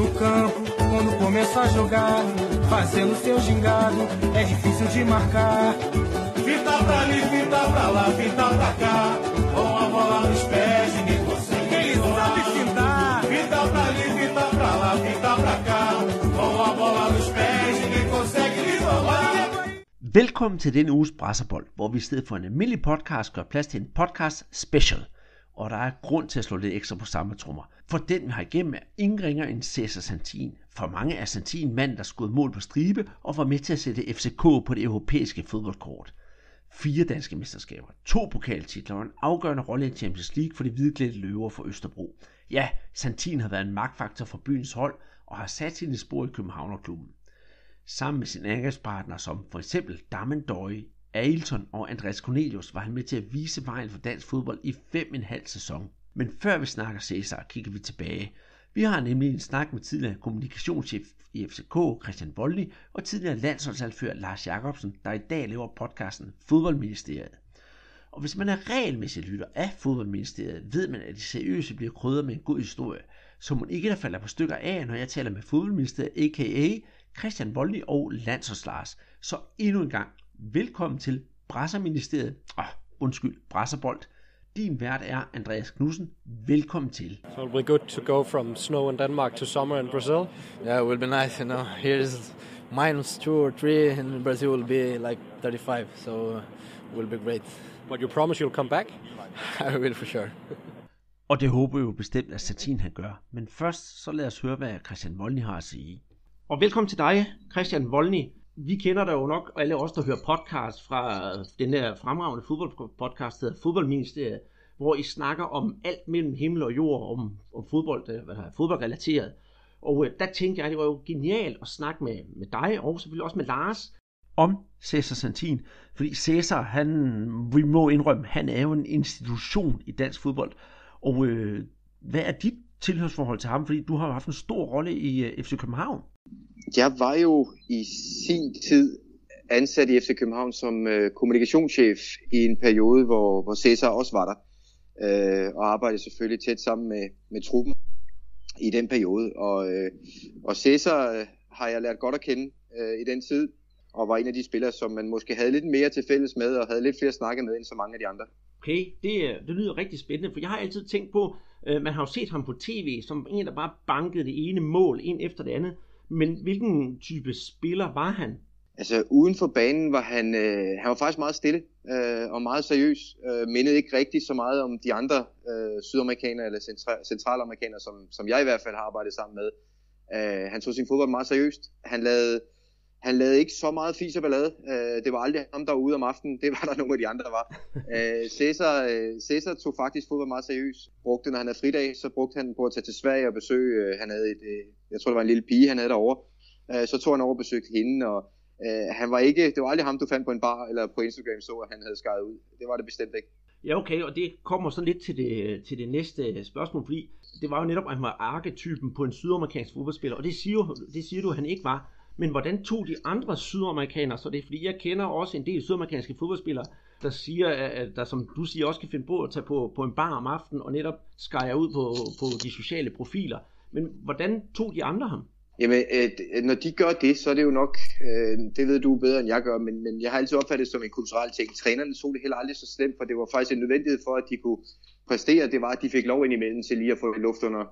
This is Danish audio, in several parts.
no campo, quando começa a jogar, fazendo seu gingado, é difícil de marcar. Fita pra ali, fita pra lá, fita pra cá, com a bola nos pés, ninguém consegue. Ele sabe fintar. Fita pra ali, fita pra lá, fita pra cá, com a bola nos pés, ninguém consegue lhe roubar. Velkommen til denne uges Brasserbold, hvor vi i stedet for en almindelig podcast gør plads til en podcast special. Og der er grund til at slå lidt ekstra på samme trommer. For den vi har igennem er ingen ringer end Cesar Santin. For mange er Santin mand, der skød mål på stribe og var med til at sætte FCK på det europæiske fodboldkort. Fire danske mesterskaber, to pokaltitler og en afgørende rolle i Champions League for de hvidklædte løver for Østerbro. Ja, Santin har været en magtfaktor for byens hold og har sat sine spor i Københavnerklubben sammen med sine angrebspartnere som for eksempel Dammen Døje, Ailton og Andreas Cornelius var han med til at vise vejen for dansk fodbold i fem en halv sæson. Men før vi snakker Cæsar, kigger vi tilbage. Vi har nemlig en snak med tidligere kommunikationschef i FCK, Christian Voldny, og tidligere landsholdsalfører Lars Jakobsen, der i dag laver podcasten Fodboldministeriet. Og hvis man er regelmæssig lytter af Fodboldministeriet, ved man, at de seriøse bliver krydret med en god historie, så man ikke der falder på stykker af, når jeg taler med Fodboldministeriet, a.k.a. Christian Voldny og Landsholdslars. Så endnu en gang, velkommen til Brasserministeriet. Ah, undskyld, Brasserbold. Din vært er Andreas Knudsen. Velkommen til. So it'll be good to go from snow in Denmark to summer in Brazil. Yeah, it will be nice. You know, here is minus two or three, and in Brazil will be like 35. So uh, it will be great. But you promise you'll come back? I will for sure. Og det håber jeg jo bestemt, at Satin han gør. Men først så lad os høre, hvad Christian Voldny har at sige. Og velkommen til dig, Christian Voldny. Vi kender dig jo nok, alle os, der hører podcast fra den der fremragende fodboldpodcast, der hedder Fodboldministeriet, hvor I snakker om alt mellem himmel og jord, om, om fodbold, øh, hvad der er fodboldrelateret. Og øh, der tænkte jeg, at det var jo genialt at snakke med, med dig, og selvfølgelig også med Lars, om Cæsar Santin. Fordi Cæsar, han, vi må indrømme, han er jo en institution i dansk fodbold. Og øh, hvad er dit tilhørsforhold til ham? Fordi du har jo haft en stor rolle i øh, FC København. Jeg var jo i sin tid ansat i FC København som øh, kommunikationschef i en periode, hvor, hvor Cæsar også var der. Øh, og arbejdede selvfølgelig tæt sammen med, med truppen i den periode. Og, øh, og Cæsar øh, har jeg lært godt at kende øh, i den tid, og var en af de spillere, som man måske havde lidt mere til fælles med, og havde lidt flere snakke med end så mange af de andre. Okay, det, det lyder rigtig spændende, for jeg har altid tænkt på, øh, man har jo set ham på tv, som en, der bare bankede det ene mål ind efter det andet. Men hvilken type spiller var han? Altså uden for banen var han, øh, han var faktisk meget stille øh, og meget seriøs. Øh, mindede ikke rigtig så meget om de andre øh, sydamerikanere eller centra- centralamerikanere, som, som jeg i hvert fald har arbejdet sammen med. Øh, han tog sin fodbold meget seriøst. Han lavede, han lavede ikke så meget fis og ballade. Øh, det var aldrig ham, der var ude om aftenen. Det var der nogle af de andre, var. Øh, Cæsar, øh, Cæsar tog faktisk fodbold meget seriøst. Brugte, når han havde fridag, så brugte han på at tage til Sverige og besøge. Øh, han havde et, øh, jeg tror, det var en lille pige, han havde derovre. Øh, så tog han over og besøgte hende, og øh, han var ikke, det var aldrig ham, du fandt på en bar eller på Instagram så, at han havde skåret ud. Det var det bestemt ikke. Ja, okay, og det kommer så lidt til det, til det næste spørgsmål, fordi det var jo netop, at han var arketypen på en sydamerikansk fodboldspiller, og det siger, det siger du, at han ikke var. Men hvordan tog de andre sydamerikanere så det? Fordi jeg kender også en del sydamerikanske fodboldspillere, der siger, at der som du siger også kan finde på at tage på, på en bar om aftenen og netop skære ud på, på de sociale profiler. Men hvordan tog de andre ham? Jamen, øh, øh, når de gør det, så er det jo nok, øh, det ved du bedre end jeg gør, men, men jeg har altid opfattet det som en kulturel ting. Trænerne så det heller aldrig så slemt, for det var faktisk en nødvendighed for, at de kunne præstere. Det var, at de fik lov indimellem til lige at få luft under,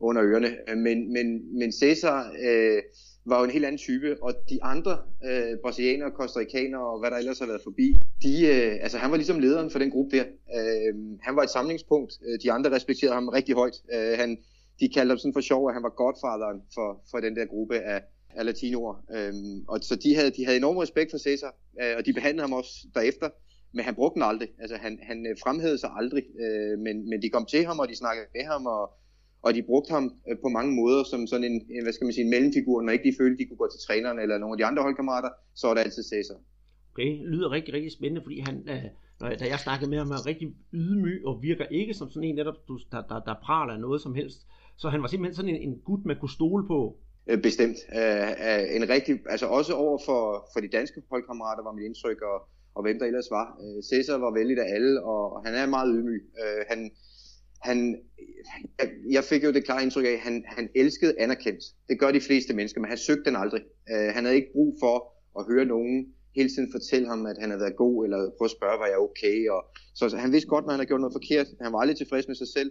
under ørerne. Men, men, men Cæsar øh, var jo en helt anden type, og de andre øh, brasilianere, kostarikanere og hvad der ellers har været forbi, de, øh, altså han var ligesom lederen for den gruppe der. Øh, han var et samlingspunkt. Øh, de andre respekterede ham rigtig højt. Øh, han, de kaldte ham sådan for sjov, at han var godfaderen for, for den der gruppe af, af latinoer. Øhm, og så de havde, de havde enorm respekt for Cæsar, øh, og de behandlede ham også derefter, men han brugte den aldrig. Altså han, han øh, fremhævede sig aldrig, øh, men, men de kom til ham, og de snakkede med ham, og, og de brugte ham øh, på mange måder som sådan en, en, hvad skal man sige, en mellemfigur, når ikke de følte, de kunne gå til træneren eller nogle af de andre holdkammerater, så var det altid Cæsar. Okay, det lyder rigtig, rigtig spændende, fordi han, øh, når jeg, da jeg snakkede med ham, er rigtig ydmyg og virker ikke som sådan en netop, der, der, der praler af noget som helst. Så han var simpelthen sådan en, en gut, man kunne stole på. Øh, bestemt. Uh, en rigtig, altså også over for, for de danske holdkammerater var mit indtryk, og, og hvem der ellers var. Uh, Cæsar var vældig af alle, og, han er meget ydmyg. Uh, han, han, jeg, jeg fik jo det klare indtryk af, at han, han elskede anerkendelse. Det gør de fleste mennesker, men han søgte den aldrig. Uh, han havde ikke brug for at høre nogen hele tiden fortælle ham, at han havde været god, eller prøve at spørge, var jeg okay. Og, så, så han vidste godt, når han havde gjort noget forkert. Han var aldrig tilfreds med sig selv,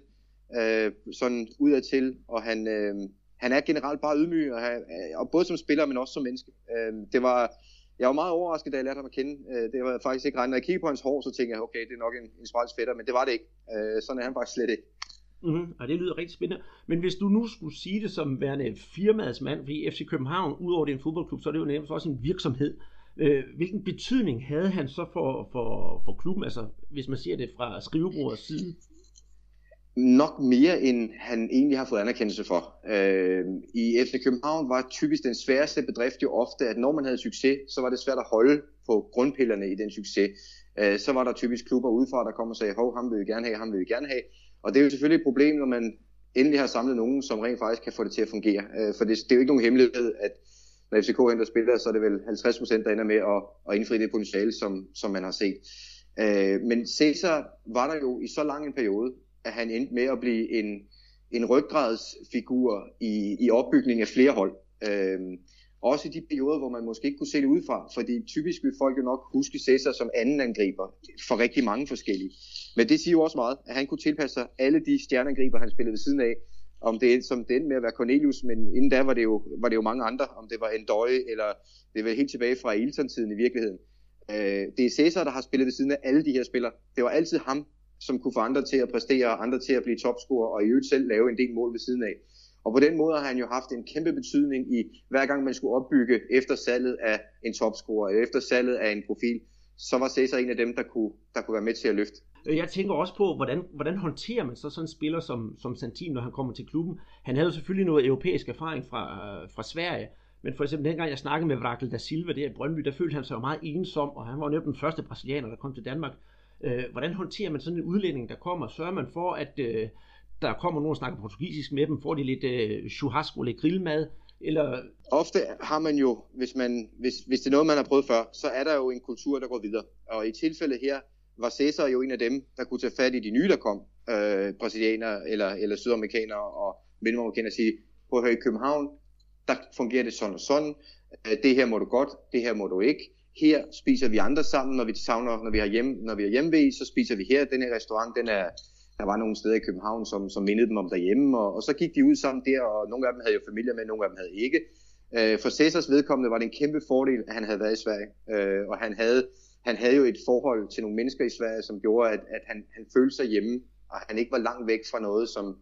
øh, sådan udadtil, og han, øh, han er generelt bare ydmyg, og, han, øh, og både som spiller, men også som menneske. Øh, det var, jeg var meget overrasket, da jeg lærte ham at kende. Øh, det var faktisk ikke regnet. Når jeg kiggede på hans hår, så tænkte jeg, okay, det er nok en, en fætter, men det var det ikke. Øh, sådan er han faktisk slet ikke. Mm-hmm. Og det lyder rigtig spændende. Men hvis du nu skulle sige det som værende firmaets mand, fordi FC København, udover det er en fodboldklub, så er det jo nærmest også en virksomhed. Øh, hvilken betydning havde han så for, for, for klubben, altså hvis man ser det fra skrivebordets side? Nok mere end han egentlig har fået anerkendelse for. Øh, I FC København var typisk den sværeste bedrift jo ofte, at når man havde succes, så var det svært at holde på grundpillerne i den succes. Øh, så var der typisk klubber udefra, der kom og sagde, hov, ham vil vi gerne have, ham vil vi gerne have. Og det er jo selvfølgelig et problem, når man endelig har samlet nogen, som rent faktisk kan få det til at fungere. Øh, for det, det er jo ikke nogen hemmelighed, at når FCK henter spillere, så er det vel 50 procent, der ender med at, at indfri det potentiale, som, som man har set. Øh, men Cesar var der jo i så lang en periode, at han endte med at blive en, en ryggradsfigur i, i opbygningen af flere hold. Øh, også i de perioder, hvor man måske ikke kunne se det udefra, fordi typisk vil folk jo nok huske Cæsar som anden angriber for rigtig mange forskellige. Men det siger jo også meget, at han kunne tilpasse sig alle de stjerneangriber, han spillede ved siden af, om det som den med at være Cornelius, men inden da var det jo, var det jo mange andre, om det var Endøje, eller det var helt tilbage fra Ilton-tiden i virkeligheden. Øh, det er Cæsar, der har spillet ved siden af alle de her spillere. Det var altid ham, som kunne få andre til at præstere, andre til at blive topscorer, og i øvrigt selv lave en del mål ved siden af. Og på den måde har han jo haft en kæmpe betydning i, hver gang man skulle opbygge efter salget af en topscorer, eller efter salget af en profil, så var Cesar en af dem, der kunne, der kunne være med til at løfte. Jeg tænker også på, hvordan, hvordan håndterer man så sådan en spiller som, som Santin, når han kommer til klubben? Han havde jo selvfølgelig noget europæisk erfaring fra, øh, fra Sverige, men for eksempel dengang jeg snakkede med Vrakel da Silva der i Brøndby, der følte han sig jo meget ensom, og han var jo den første brasilianer, der kom til Danmark. Øh, hvordan håndterer man sådan en udlænding, der kommer? Sørger man for, at øh, der kommer nogen og snakker portugisisk med dem? Får de lidt øh, churrasco, lidt grillmad? Eller... Ofte har man jo, hvis, man, hvis, hvis det er noget, man har prøvet før, så er der jo en kultur, der går videre. Og i tilfældet her, var Cesar jo en af dem, der kunne tage fat i de nye, der kom, øh, brasilianere eller, eller sydamerikanere og mellemamerikanere og sige, på her i København, der fungerer det sådan og sådan, øh, det her må du godt, det her må du ikke, her spiser vi andre sammen, når vi savner, når vi har hjem, når vi har hjemmevæg, så spiser vi her, den her restaurant, den er, der var nogle steder i København, som, som mindede dem om derhjemme, og, og så gik de ud sammen der, og nogle af dem havde jo familie med, nogle af dem havde ikke. Øh, for Cæsars vedkommende var det en kæmpe fordel, at han havde været i Sverige, øh, og han havde han havde jo et forhold til nogle mennesker i Sverige, som gjorde, at, at han, han følte sig hjemme, og han ikke var langt væk fra noget, som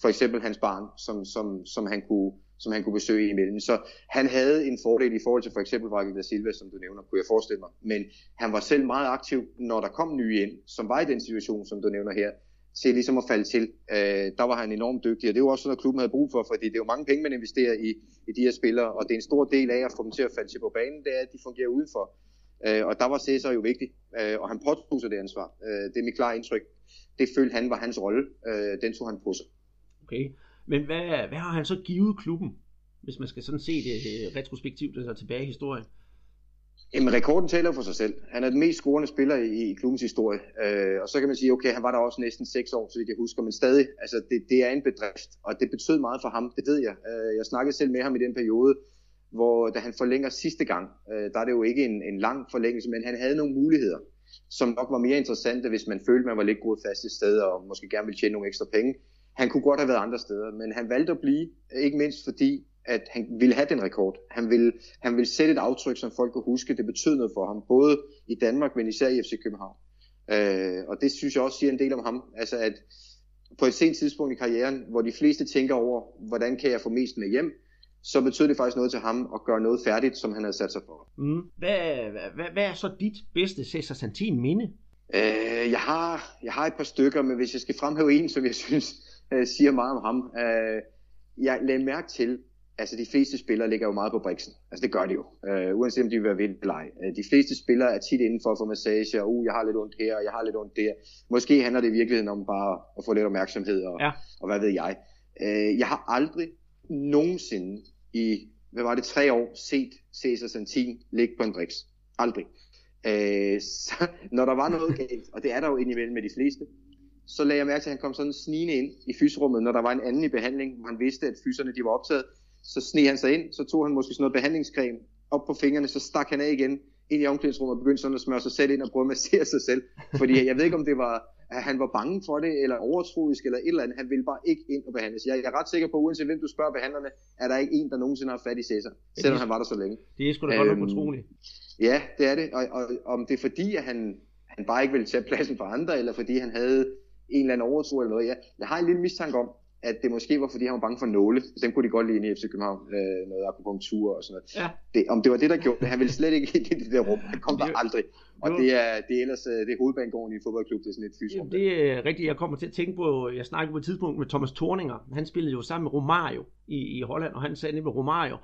for eksempel hans barn, som, som, som, han, kunne, som han kunne besøge imellem. Så han havde en fordel i forhold til for eksempel Rakel da Silva, som du nævner, kunne jeg forestille mig. Men han var selv meget aktiv, når der kom nye ind, som var i den situation, som du nævner her, til ligesom at falde til. Øh, der var han enormt dygtig, og det var også noget, klubben havde brug for, fordi det er jo mange penge, man investerer i, i de her spillere, og det er en stor del af at få dem til at falde til på banen, det er, at de fungerer udenfor. Øh, og der var Cæsar jo vigtig, øh, og han påtog sig det ansvar. Øh, det er mit klare indtryk. Det følte han var hans rolle. Øh, den tog han på sig. Okay, men hvad, hvad har han så givet klubben, hvis man skal sådan se det øh, retrospektivt, altså tilbage i historien? Jamen, rekorden taler for sig selv. Han er den mest scorende spiller i, i klubbens historie. Øh, og så kan man sige, okay, han var der også næsten 6 år, så vidt jeg husker, men stadig, altså det, det er en bedrift, og det betød meget for ham, det ved jeg. Øh, jeg snakkede selv med ham i den periode, hvor da han forlænger sidste gang, øh, der er det jo ikke en, en lang forlængelse, men han havde nogle muligheder, som nok var mere interessante, hvis man følte, man var lidt gået fast et sted, og måske gerne ville tjene nogle ekstra penge. Han kunne godt have været andre steder, men han valgte at blive, ikke mindst fordi, at han ville have den rekord. Han ville, han ville sætte et aftryk, som folk kunne huske. Det betød noget for ham, både i Danmark, men især i FC København. Øh, og det synes jeg også siger en del om ham. Altså at på et sent tidspunkt i karrieren, hvor de fleste tænker over, hvordan kan jeg få mest med hjem, så betød det faktisk noget til ham at gøre noget færdigt, som han havde sat sig for. Mm. Hvad, hvad, hvad er så dit bedste Cesar Santin minde? Øh, jeg, har, jeg har et par stykker, men hvis jeg skal fremhæve en, som jeg synes øh, siger meget om ham. Øh, jeg lagde mærke til, altså de fleste spillere ligger jo meget på briksen. Altså det gør de jo, øh, uanset om de vil være ved eller ej. Øh, de fleste spillere er tit inden for at få massage, og uh, jeg har lidt ondt her, og jeg har lidt ondt der. Måske handler det i virkeligheden om bare at få lidt opmærksomhed, og, ja. og hvad ved jeg. Øh, jeg har aldrig nogensinde i, hvad var det, tre år set Cesar Santin ligge på en driks. Aldrig. Øh, så, når der var noget galt, og det er der jo indimellem med de fleste, så lagde jeg mærke til, at han kom sådan snigende ind i fysrummet, når der var en anden i behandling, hvor han vidste, at fyserne de var optaget. Så sneg han sig ind, så tog han måske sådan noget behandlingscreme op på fingrene, så stak han af igen ind i omklædningsrummet og begyndte sådan at smøre sig selv ind og prøve at massere sig selv. Fordi jeg ved ikke, om det var, at han var bange for det, eller overtroisk, eller et eller andet. Han ville bare ikke ind og behandles. Jeg er ret sikker på, uanset hvem du spørger behandlerne, er der ikke en, der nogensinde har fat i Cæsar, selvom han var der så længe. Det er sgu da godt nok øhm, utroligt. Ja, det er det. Og, og, og om det er fordi, at han, han bare ikke ville tage pladsen for andre, eller fordi han havde en eller anden overtro eller noget. Jeg, jeg har en lille mistanke om, at det måske var, fordi han var bange for nåle. Den kunne de godt lide inde i FC København, øh, noget akupunktur og sådan noget. Ja. Det, om det var det, der gjorde det. Han ville slet ikke ind i det der rum. Han kom der aldrig. Og det er, det er ellers øh, det er hovedbanegården i en fodboldklub, det er sådan et fysrum. Det er rigtigt. Jeg kommer til at tænke på, jeg snakkede på et tidspunkt med Thomas Thorninger. Han spillede jo sammen med Romario i, i Holland, og han sagde nemlig Romario,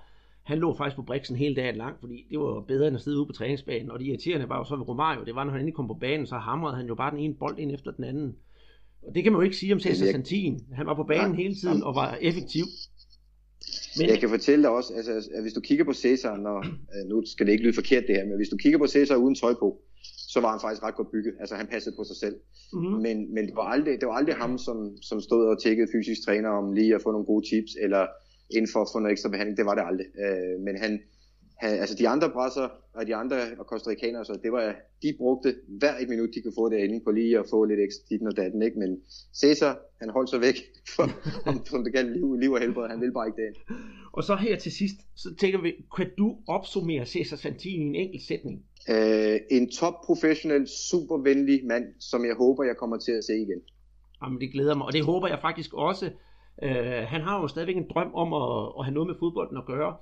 han lå faktisk på briksen hele dagen lang, fordi det var bedre end at sidde ude på træningsbanen. Og det irriterende var jo så ved Romario, det var, når han endelig kom på banen, så hamrede han jo bare den ene bold ind efter den anden. Og det kan man jo ikke sige om Cesar Santin. Han var på banen ja. hele tiden og var effektiv. Men... Jeg kan fortælle dig også, altså, at hvis du kigger på Cesar, når, øh, nu skal det ikke lyde forkert det her, men hvis du kigger på Cesar uden tøj på, så var han faktisk ret godt bygget. Altså han passede på sig selv. Mm-hmm. Men, men det, var aldrig, det var aldrig ham, som, som stod og tækkede fysisk træner om lige at få nogle gode tips, eller inden for at få noget ekstra behandling. Det var det aldrig. Øh, men han, han, altså de andre brasser og de andre og kostarikanere, så det var, de brugte hver et minut, de kunne få derinde på lige at få lidt ekstra dit og datten, ikke? Men Cæsar, han holdt sig væk, for, om, som det galt liv, liv og helbred, han ville bare ikke det. Og så her til sidst, så tænker vi, kan du opsummere Cæsar Santini i en enkelt sætning? Uh, en top professionel, super venlig mand, som jeg håber, jeg kommer til at se igen. Jamen det glæder mig, og det håber jeg faktisk også. Uh, han har jo stadigvæk en drøm om at, at have noget med fodbolden at gøre.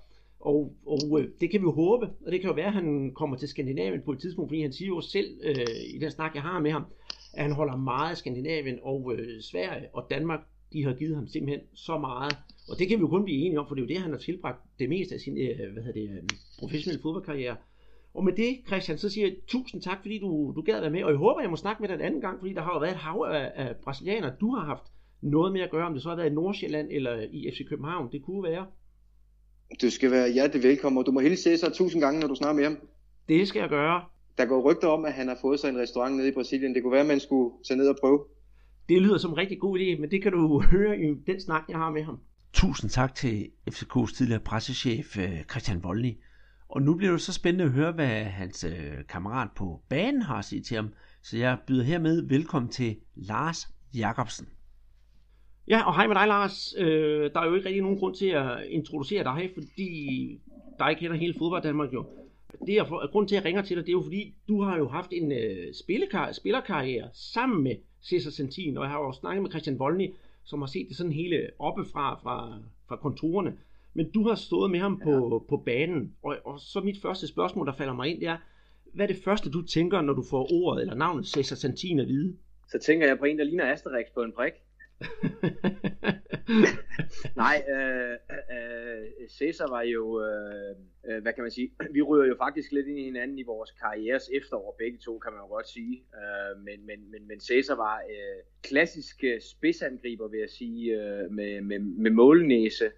Og, og øh, det kan vi jo håbe, og det kan jo være, at han kommer til Skandinavien på et tidspunkt, fordi han siger jo selv øh, i den snak, jeg har med ham, at han holder meget af Skandinavien og øh, Sverige og Danmark, de har givet ham simpelthen så meget. Og det kan vi jo kun blive enige om, for det er jo det, han har tilbragt det meste af sin øh, hvad hedder det, øh, professionelle fodboldkarriere. Og med det, Christian, så siger jeg tusind tak, fordi du, du gad være med, og jeg håber, jeg må snakke med dig en anden gang, fordi der har jo været et hav af, af brasilianere, du har haft noget med at gøre, om det så har været i Nordsjælland eller i FC København. Det kunne være. Du skal være hjertelig velkommen, og du må hilse Cæsar tusind gange, når du snakker med ham. Det skal jeg gøre. Der går rygter om, at han har fået sig en restaurant nede i Brasilien. Det kunne være, at man skulle tage ned og prøve. Det lyder som en rigtig god idé, men det kan du høre i den snak, jeg har med ham. Tusind tak til FCK's tidligere pressechef øh, Christian Voldny. Og nu bliver det så spændende at høre, hvad hans øh, kammerat på banen har at sige til ham. Så jeg byder hermed velkommen til Lars Jakobsen. Ja, og hej med dig, Lars. Øh, der er jo ikke rigtig nogen grund til at introducere dig, fordi dig kender hele fodbold Danmark jo. Det er grund til, at jeg ringer til dig, det er jo fordi, du har jo haft en øh, spillekar- spillerkarriere sammen med Cesar Santin, og jeg har jo snakket med Christian Volny, som har set det sådan hele oppefra fra, fra kontorerne. Men du har stået med ham på, ja. på banen, og, og så mit første spørgsmål, der falder mig ind, det er, hvad er det første, du tænker, når du får ordet eller navnet Cesar Santin at vide? Så tænker jeg på en, der ligner Asterix på en prik. Nej, øh, øh, Cæsar var jo, øh, øh, hvad kan man sige, vi ryger jo faktisk lidt ind i hinanden i vores karrieres efterår, begge to kan man jo godt sige, øh, men, men, men, men Cæsar var øh, klassisk øh, spidsangriber, vil jeg sige, øh, med, med, med målnæse,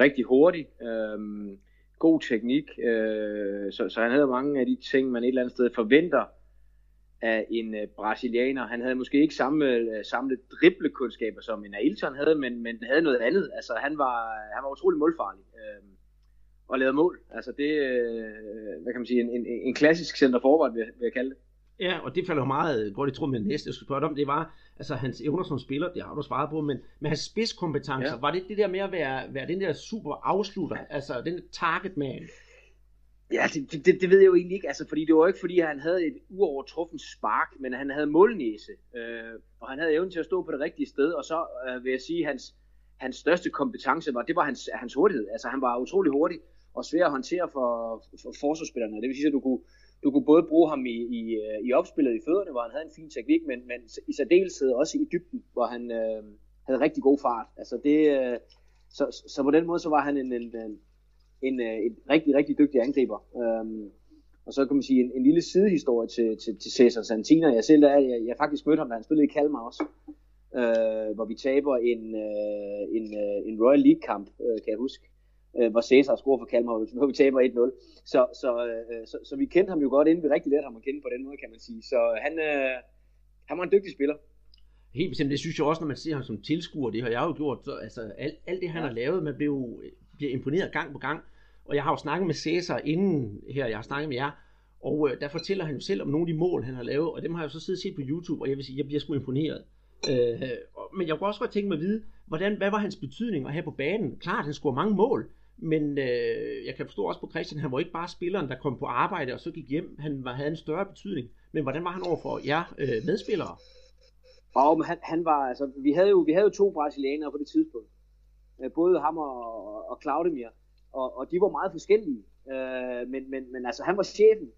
rigtig hurtig, øh, god teknik, øh, så, så han havde mange af de ting, man et eller andet sted forventer, af en uh, brasilianer. Han havde måske ikke samme, uh, samme dribblekundskaber som en Ailton havde, men, men havde noget andet. Altså, han var, han var utrolig målfarlig uh, og lavede mål. Altså, det uh, hvad kan man sige, en, en, en klassisk center forward, vil, vil jeg kalde det. Ja, og det falder meget godt i tråd med det næste, jeg skulle spørge om. Det var altså hans evner som spiller, det har du svaret på, men med hans spidskompetencer, ja. var det det der med at være, være den der super afslutter, altså den target man? Ja, altså, det, det, det ved jeg jo egentlig ikke, altså, fordi det var ikke fordi, han havde et uovertruffen spark, men han havde målnæse, øh, og han havde evnen til at stå på det rigtige sted, og så øh, vil jeg sige, hans, hans største kompetence var, det var hans, hans hurtighed. Altså han var utrolig hurtig og svær at håndtere for, for forsvarsspillerne. Det vil sige, at du kunne, du kunne både bruge ham i, i, øh, i opspillet i fødderne, hvor han havde en fin teknik, men, men i særdeleshed også i dybden, hvor han øh, havde rigtig god fart. Altså det, øh, så, så på den måde så var han en, en, en en, øh, en rigtig, rigtig dygtig angriber. Øhm, og så kan man sige en, en lille sidehistorie til, til, til Cesar Santina. Jeg selv er, jeg, jeg faktisk mødte ham, da han spillede i Kalmar også. Øh, hvor vi taber en, øh, en, øh, en Royal League kamp, øh, kan jeg huske. Øh, hvor Cesar scorer for Kalmar, hvor vi taber 1-0. Så, så, øh, så, så, vi kendte ham jo godt, inden vi rigtig lærte ham at kende på den måde, kan man sige. Så han, øh, han var en dygtig spiller. Helt bestemt, det synes jeg også, når man ser ham som tilskuer, det har jeg jo gjort, så altså alt, alt det han ja. har lavet, man bliver, bliver imponeret gang på gang, og jeg har jo snakket med Cæsar inden her, jeg har snakket med jer, og øh, der fortæller han jo selv om nogle af de mål, han har lavet, og dem har jeg jo så siddet og set på YouTube, og jeg vil sige, jeg bliver sgu imponeret. Øh, men jeg kunne også godt tænke mig at vide, hvordan, hvad var hans betydning at have på banen? Klart, han scorede mange mål, men øh, jeg kan forstå også på Christian, han var ikke bare spilleren, der kom på arbejde og så gik hjem. Han var, havde en større betydning. Men hvordan var han over for jer øh, medspillere? Og men han, han var, altså, vi havde jo, vi havde jo to brasilianere på det tidspunkt. Øh, både ham og, og Claudemir. Og, og de var meget forskellige. Øh, men, men, men altså, han var chefen.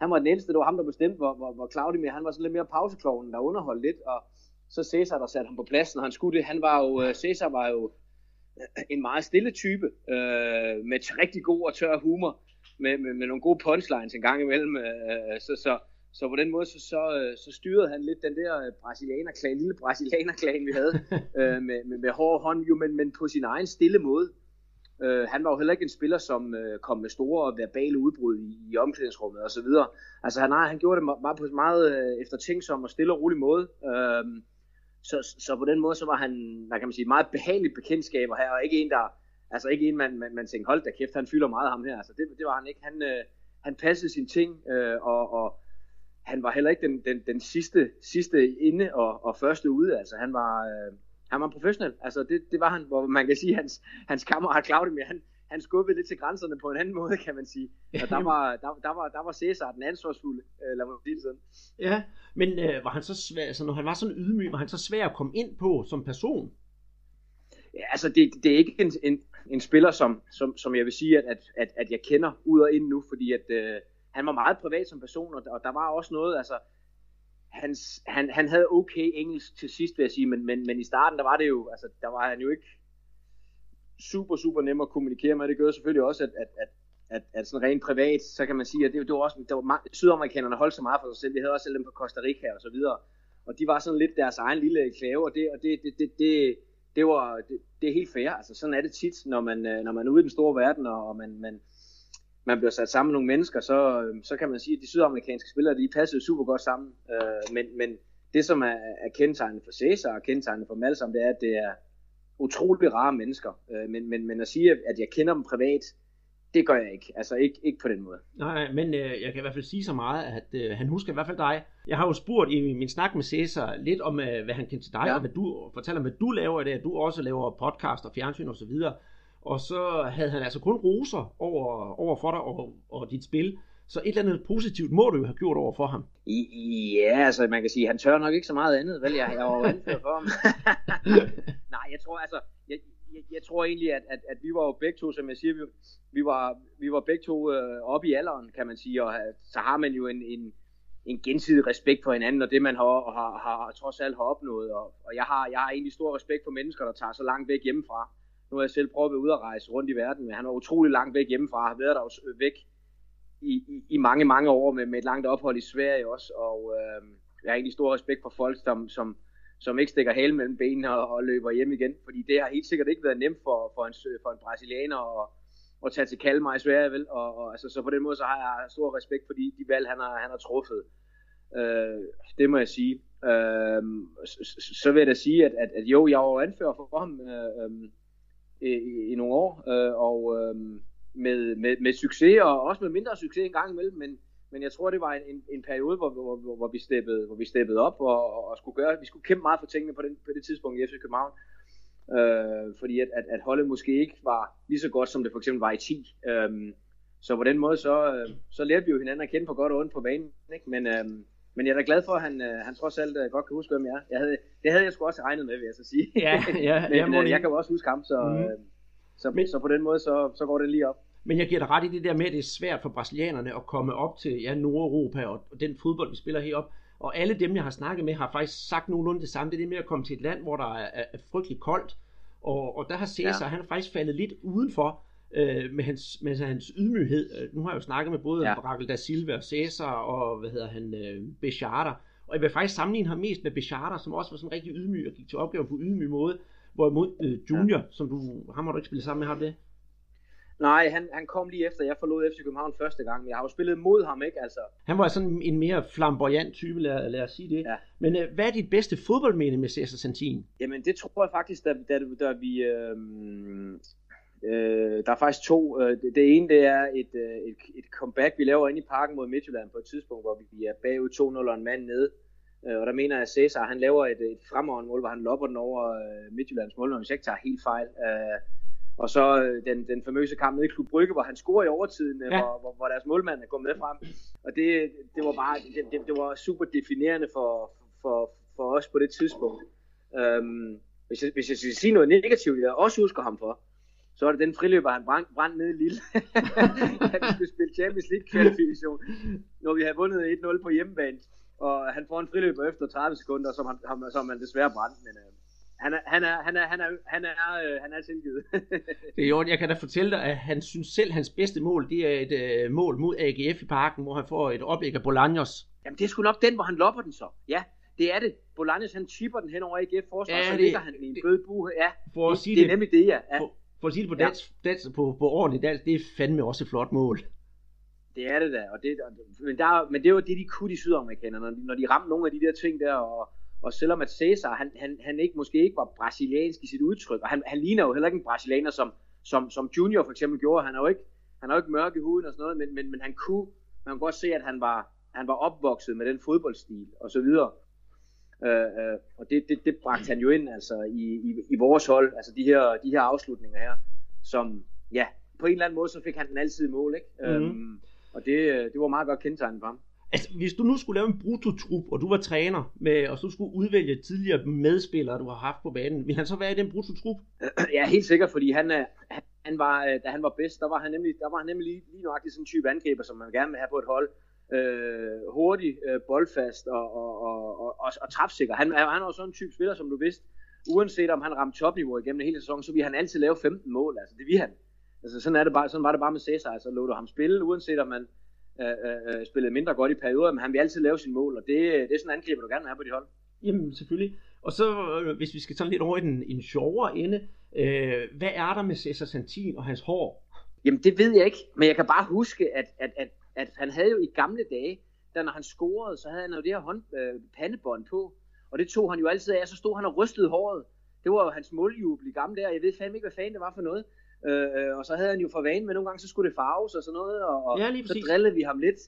Han var den ældste, det var ham, der bestemte, hvor, hvor, hvor Claudemir, han var sådan lidt mere pausekloven, der underholdt lidt. Og så Cæsar, der satte ham på pladsen, og han skulle det. Han var jo, øh, Cæsar var jo en meget stille type, øh, med rigtig god og tør humor, med, med, med nogle gode punchlines en gang imellem. Øh, så, så, så på den måde, så, så, så styrede han lidt den der brasilianer-klan, lille brasilianer-klan, vi havde, øh, med, med, med hård hånd, jo, men, men på sin egen stille måde. Øh, han var jo heller ikke en spiller, som øh, kom med store verbale udbrud i, i omklædningsrummet og så videre. Altså han, han gjorde det meget, på meget øh, eftertænksom og stille og rolig måde. Øh, så, så på den måde, så var han, hvad kan man sige, meget behageligt bekendtskaber her, og ikke en, der, altså ikke en, man, man, man tænkte, hold da kæft, han fylder meget ham her. Altså det, det var han ikke. Han, øh, han passede sine ting, øh, og, og han var heller ikke den, den, den sidste, sidste inde og, og første ude. Altså han var, øh, han var professionel. Altså det, det var han, hvor man kan sige, at hans, hans kammerat Claudio, han, han skubbede lidt til grænserne på en anden måde, kan man sige. Og der var, der, der var, der var Cæsar den ansvarsfulde, øh, lad mig sige det sådan. Ja, men øh, var han så svær, altså når han var sådan ydmyg, var han så svær at komme ind på som person? Ja, altså det, det er ikke en, en, en spiller, som, som, som jeg vil sige, at, at, at, at jeg kender ud og ind nu, fordi at øh, han var meget privat som person, og, og der var også noget, altså hans, han, han havde okay engelsk til sidst, vil jeg sige, men, men, men i starten, der var det jo, altså der var han jo ikke super, super nem at kommunikere med. Det gør selvfølgelig også, at, at, at, at, at sådan rent privat, så kan man sige, at det, det var også, der var mange, sydamerikanerne holdt så meget for sig selv. Vi havde også selv dem på Costa Rica og så videre. Og de var sådan lidt deres egen lille klave, og det, og det, det, det, det, det var, det, det er helt fair. Altså sådan er det tit, når man, øh, når man er ude i den store verden, og, og man, man, man bliver sat sammen med nogle mennesker, så, så kan man sige, at de sydamerikanske spillere, de passede super godt sammen. Øh, men, men det, som er, er kendetegnet for Cæsar og kendetegnet for sammen, det er, at det er, utrolig rare mennesker. Øh, men, men, men at sige, at jeg kender dem privat, det gør jeg ikke. Altså ikke, ikke på den måde. Nej, men øh, jeg kan i hvert fald sige så meget, at øh, han husker i hvert fald dig. Jeg har jo spurgt i min snak med Cæsar lidt om, øh, hvad han kendte til dig, ja. og hvad du fortæller, hvad du laver i det, at du også laver podcast og fjernsyn og så videre. Og så havde han altså kun roser over, over for dig og, og dit spil. Så et eller andet positivt må du jo have gjort over for ham. Ja, altså man kan sige, han tør nok ikke så meget andet, vel? Jeg, jeg var jo anført for ham. Nej, jeg tror altså, jeg, jeg, jeg tror egentlig, at, at, at vi var jo begge to, som jeg siger, vi, vi, var, vi var begge to øh, oppe i alderen, kan man sige, og så har man jo en, en, en gensidig respekt for hinanden, og det man har, har, har, har trods alt har opnået, og, og jeg, har, jeg har egentlig stor respekt for mennesker, der tager så langt væk hjemmefra. Nu har jeg selv prøvet at være ude at rejse rundt i verden, men han var utrolig langt væk hjemmefra, har været der øh, væk i, i, i mange, mange år med, med et langt ophold i Sverige også, og øh, jeg har egentlig stor respekt for folk, som, som, som ikke stikker halen mellem benene og, og løber hjem igen, fordi det har helt sikkert ikke været nemt for, for, en, for en brasilianer at, at tage til Kalmar i Sverige, vel? Og, og, altså, så på den måde så har jeg stor respekt for de, de valg, han har, han har truffet. Øh, det må jeg sige. Øh, så, så vil jeg da sige, at, at, at jo, jeg var anfører for ham øh, øhm, øh, i, i nogle år, øh, og øh, med, med, med succes, og også med mindre succes en gang imellem, men, men jeg tror, det var en, en periode, hvor, hvor, hvor, hvor, vi steppede, hvor vi steppede op og, og skulle gøre, vi skulle kæmpe meget for tingene på, den, på det tidspunkt i FC København. Øh, fordi at, at, at holdet måske ikke var lige så godt, som det for eksempel var i 10. Øh, så på den måde, så, øh, så lærte vi jo hinanden at kende på godt og ondt på banen. Ikke? Men, øh, men jeg er da glad for, at han, øh, han trods alt godt kan huske, hvem jeg er. Jeg havde, det havde jeg sgu også regnet med, vil jeg så sige. Ja, ja, men jeg, jeg kan jo også huske ham, så, mm. øh, så, men, så på den måde, så, så går det lige op. Men jeg giver dig ret i det der med, at det er svært for brasilianerne at komme op til ja, Nordeuropa og, den fodbold, vi spiller herop. Og alle dem, jeg har snakket med, har faktisk sagt nogenlunde det samme. Det er det med at komme til et land, hvor der er, er, er frygtelig koldt. Og, og der har Cæsar, ja. han har faktisk faldet lidt udenfor øh, med, hans, med hans ydmyghed. Øh, nu har jeg jo snakket med både ja. Brakel da Silva og Cæsar og, hvad hedder han, øh, Becharda. Og jeg vil faktisk sammenligne ham mest med Becharda, som også var sådan rigtig ydmyg og gik til opgaven på ydmyg måde. Hvorimod øh, Junior, ja. som du, ham har du ikke spillet sammen med ham det? Nej, han, han kom lige efter, jeg forlod FC København første gang, men jeg har jo spillet mod ham, ikke? Altså, Han var sådan en mere flamboyant type, lad, lad os sige det. Ja. Men øh, hvad er dit bedste fodboldminde med Cesar Santin? Jamen det tror jeg faktisk, da, da, da vi... Øh, øh, der er faktisk to. Øh, det, det ene det er et, øh, et, et comeback, vi laver inde i parken mod Midtjylland på et tidspunkt, hvor vi er bagud 2-0 og en mand nede. Øh, og der mener jeg, at Cesar han laver et, et fremragende mål, hvor han lopper den over øh, Midtjyllands mål, når vi ikke tager helt fejl. Øh, og så øh, den, den famøse kamp nede i Klub Brygge, hvor han scorer i overtiden, ja. Ja. hvor, hvor, hvor deres målmand er gået med frem. Og det, det var bare det, det, det var super definerende for, for, for os på det tidspunkt. Øhm, hvis, jeg, hvis jeg skal sige noget negativt, jeg også husker ham for, så er det den friløber, han brændte brænd ned i Lille. han skulle spille Champions League kvalifikation, når vi havde vundet 1-0 på hjemmebane. Og han får en friløber efter 30 sekunder, som han, ham- som han desværre brændte. Men øh, han er, han er, han er, han er, han er, øh, han er tilgivet. Det er orden. Jeg kan da fortælle dig, at han synes selv, at hans bedste mål, det er et øh, mål mod AGF i parken, hvor han får et oplæg af Bolaños. Jamen det er sgu nok den, hvor han lopper den så. Ja, det er det. Bolaños han chipper den hen over AGF forsvar, Ja, så det- ligger han i en blød bue. Ja, For at det, sige det er det, nemlig det, ja. ja. for, for at sige det på, Ja. dansk, dansk, på, på ordentligt dansk, det er fandme også et flot mål. Det er det da, og det, og, men, der, men det var det, de kunne, de sydamerikanere, når, når de ramte nogle af de der ting der, og, og selvom at Cesar, han, han, han ikke, måske ikke var brasiliansk i sit udtryk, og han, han ligner jo heller ikke en brasilianer, som, som, som Junior for eksempel gjorde, han er jo ikke, han er jo ikke mørk i huden og sådan noget, men, men, men han kunne, man kunne godt se, at han var, han var opvokset med den fodboldstil, og så videre. Øh, øh, og det, det, det bragte han jo ind altså, i, i, i vores hold, altså de her, de her afslutninger her, som, ja, på en eller anden måde, så fik han den altid i mål, ikke? Mhm. Øhm, og det, det var meget godt kendetegnet for ham. Altså, hvis du nu skulle lave en brutotrup, og du var træner, med, og så skulle udvælge tidligere medspillere, du har haft på banen, vil han så være i den brutotrup? Ja, helt sikkert, fordi han, øh, han, var, øh, da han var bedst, der var han nemlig, der var han nemlig lige, lige nøjagtig sådan en type angriber, som man gerne vil have på et hold. Øh, hurtig, øh, boldfast og, og, og, og, og, og trapsikker. Han, han var sådan en type spiller, som du vidste. Uanset om han ramte topniveau igennem hele sæsonen, så ville han altid lave 15 mål. Altså, det ville han. Altså, sådan, er det bare, sådan var det bare med Cesar. Altså, lå du ham spille, uanset om man øh, øh, øh, spillede mindre godt i perioder, men han vil altid lave sine mål, og det, det er sådan en angriber, du gerne vil have på dit hold. Jamen, selvfølgelig. Og så, øh, hvis vi skal sådan lidt over i den, en sjovere ende, øh, hvad er der med Cesar Santin og hans hår? Jamen det ved jeg ikke, men jeg kan bare huske, at, at, at, at han havde jo i gamle dage, da når han scorede, så havde han jo det her hånd, øh, pandebånd på, og det tog han jo altid af, så stod han og rystede håret. Det var jo hans måljubel i gamle dage, og jeg ved fandme ikke, hvad fanden det var for noget. Øh, og så havde han jo for vane, men nogle gange så skulle det farves og sådan noget, og, og Ja, så drillede vi ham lidt.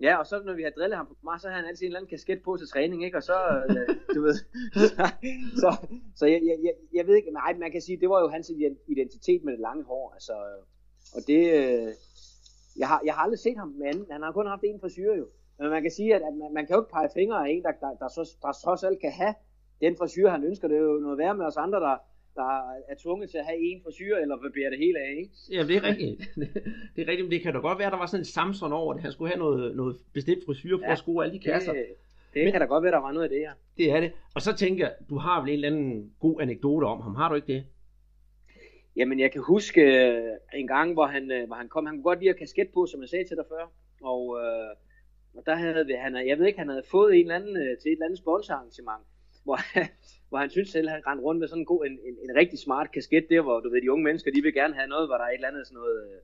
Ja, og så når vi havde drillet ham på meget, så havde han altid en eller anden kasket på til træning, ikke? Og så, øh, du ved, så, så, så jeg, jeg, jeg, jeg ved ikke, nej, man kan sige, det var jo hans identitet med det lange hår, altså, og det, øh, jeg har, jeg har aldrig set ham med anden, han har kun haft en frisyr jo, men man kan sige, at, at man, man kan jo ikke pege fingre af en, der, der, der, så, der trods alt kan have den frisyr, han ønsker, det er jo noget værre med os andre, der, der er tvunget til at have en frisyr, eller barbere det hele af, ikke? Ja, det er rigtigt. det er rigtigt, men det kan da godt være, at der var sådan en Samson over det. Han skulle have noget, noget bestemt frisyr for ja, Ja, at score alle de kasser. Det, det Men- kan da godt være, der var noget af det her. Det er det. Og så tænker jeg, du har vel en eller anden god anekdote om ham. Har du ikke det? Jamen, jeg kan huske øh, en gang, hvor han, øh, hvor han kom, han kunne godt lide at kasket på, som jeg sagde til dig før, og, øh, og der havde vi, han, jeg ved ikke, han havde fået en eller anden øh, til et eller andet sponsorarrangement, hvor, hvor han synes selv, han rendte rundt med sådan en, god, en, en, en rigtig smart kasket der, hvor du ved, de unge mennesker, de vil gerne have noget, hvor der er et eller andet sådan noget øh,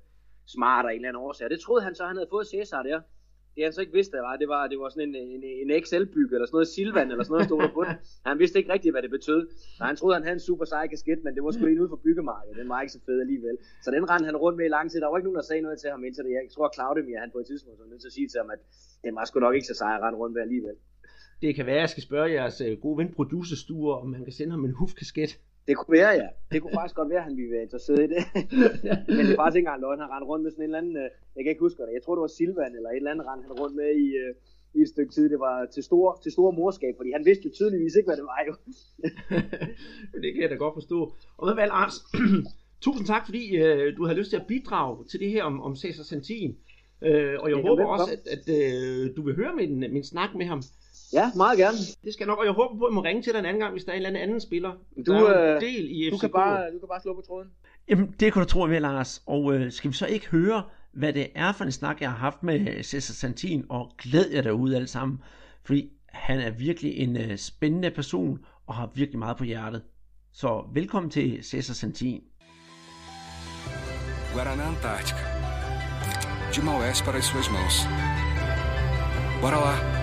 smart og en eller anden årsag. Og det troede han så, han havde fået Cæsar der. Det han så ikke vidste, det var, det var, det var sådan en, en, en Excel-byg, eller sådan noget Silvan, eller sådan noget, stod der på den. Han vidste ikke rigtigt, hvad det betød. Så han troede, han havde en super sej kasket, men det var sgu en ude for byggemarkedet. Den var ikke så fed alligevel. Så den rendte han rundt med i lang tid. Der var ikke nogen, der sagde noget til ham indtil det. Jeg tror, Claudemir, han på et tidspunkt var nødt til at sige til ham, at den var sgu nok ikke så sej at rende rundt med alligevel. Det kan være, at jeg skal spørge jeres øh, gode ven producerstuer, om han kan sende ham en hufkasket. Det kunne være, ja. Det kunne faktisk godt være, at han ville være interesseret i det. Men det er faktisk ikke engang løgn. Han rendte rundt med sådan en eller anden, øh, jeg kan ikke huske det, jeg tror det var Silvan eller et eller andet rendte han rundt med i, øh, i et stykke tid. Det var til stor, til stor morskab, fordi han vidste jo tydeligvis ikke, hvad det var jo. det kan jeg da godt forstå. Og hvad vel, Arns, tusind tak, fordi øh, du havde lyst til at bidrage til det her om, om Cæsar Santin. Øh, og jeg Ja, håber også, at, at øh, du vil høre min, min snak med ham. Ja, meget gerne. Det skal jeg nok, og jeg håber på, at jeg må ringe til dig en anden gang, hvis der er en eller anden, anden spiller. Du, der er en øh, del i Du FCK. kan bare, du kan bare slå på tråden. Jamen, det kan du tro, vil, Lars. Og øh, skal vi så ikke høre, hvad det er for en snak, jeg har haft med Cesar Santin, og glæd jer derude alle sammen, fordi han er virkelig en øh, spændende person, og har virkelig meget på hjertet. Så velkommen til Cesar Santin. Na Antártica. De Maués para as suas mãos. Bora lá.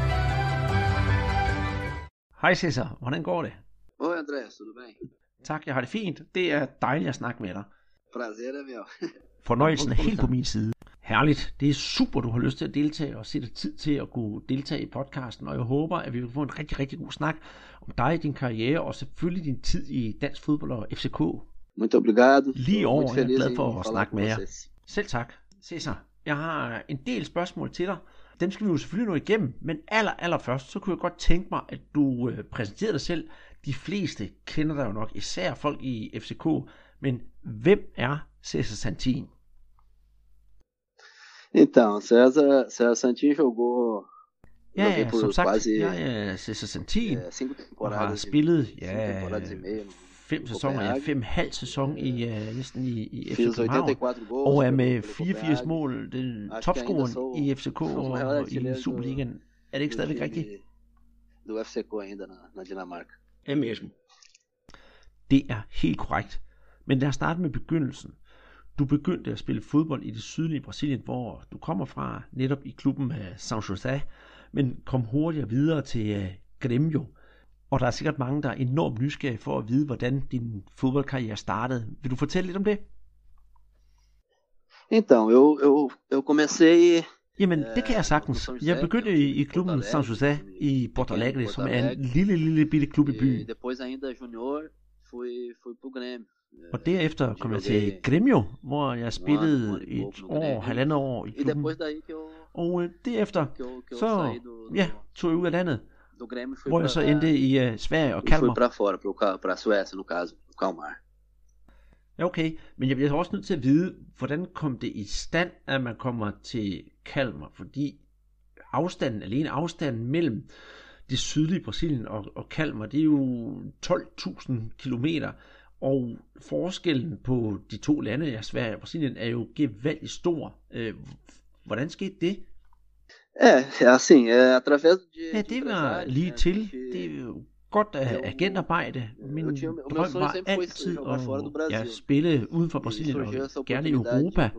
Hej Cæsar, hvordan går det? Oi, André, tudo bem? Tak, jeg har det fint. Det er dejligt at snakke med dig. Prazer é meu. Fornøjelsen er helt på min side. Herligt. Det er super, du har lyst til at deltage og sætte tid til at kunne deltage i podcasten, og jeg håber, at vi vil få en rigtig, rigtig god snak om dig, din karriere og selvfølgelig din tid i dansk fodbold og FCK. Muito obrigado. Lige over, jeg er glad for at snakke med jer. Selv tak. Cæsar, jeg har en del spørgsmål til dig. Dem skal vi jo selvfølgelig nå igennem, men aller, aller først, så kunne jeg godt tænke mig, at du øh, præsenterer dig selv. De fleste kender dig jo nok, især folk i FCK, men hvem er Cæsar Santin? Então, César, César Santin jogou Ja, ja, som sagt, quase jeg er Cæsar Santin, é, cinco har temporadas. i- spillet cinco ja, temporadas e meia. Fem sæsoner, ja, fem halv sæson i, uh, næsten i, i FC København. 84 gols. Og er med pelo 84 Copenhagen. mål, den topscoren i FCK og, i Superligaen. Er det ikke stadigvæk time rigtigt? Do FCK ainda na, na Dinamarca. Er mesmo. Det er helt korrekt. Men lad os starte med begyndelsen. Du begyndte at spille fodbold i det sydlige Brasilien, hvor du kommer fra, netop i klubben af São José, men kom hurtigere videre til uh, Grêmio. Og der er sikkert mange, der er enormt nysgerrige for at vide, hvordan din fodboldkarriere startede. Vil du fortælle lidt om det? Então, eu, eu, eu comecei Jamen, det kan jeg sagtens. Jeg begyndte i, i klubben San José i Porto Alegre, som er en lille, lille bitte klub i e byen. Og derefter kom jeg til Grêmio, hvor jeg um spillede e pouco et år, halvandet år i E klubben. Og øh, derefter, så ja, tog jeg ud af landet, do Grêmio e fui hvor pra, jeg så endte i uh, Sverige og e fui Kalmar. pra fora, pro, Cal- pra Suécia no caso, pro Kalmar. Ja, okay. Men jeg bliver også nødt til at vide, hvordan kom det i stand, at man kommer til Kalmar? Fordi afstanden, alene afstanden mellem det sydlige Brasilien og, og Kalmar, det er jo 12.000 kilometer. Og forskellen på de to lande, ja, Sverige og Brasilien, er jo gevaldigt stor. Øh, hvordan skete det? É, é assim, é através de. Ja, de det var lige til. Det er jo godt Jo, agentarbejde. Min tinha- drøm var altid jogar fora do at Brasil. ja, spille uden for e Brasilien og gerne i Europa.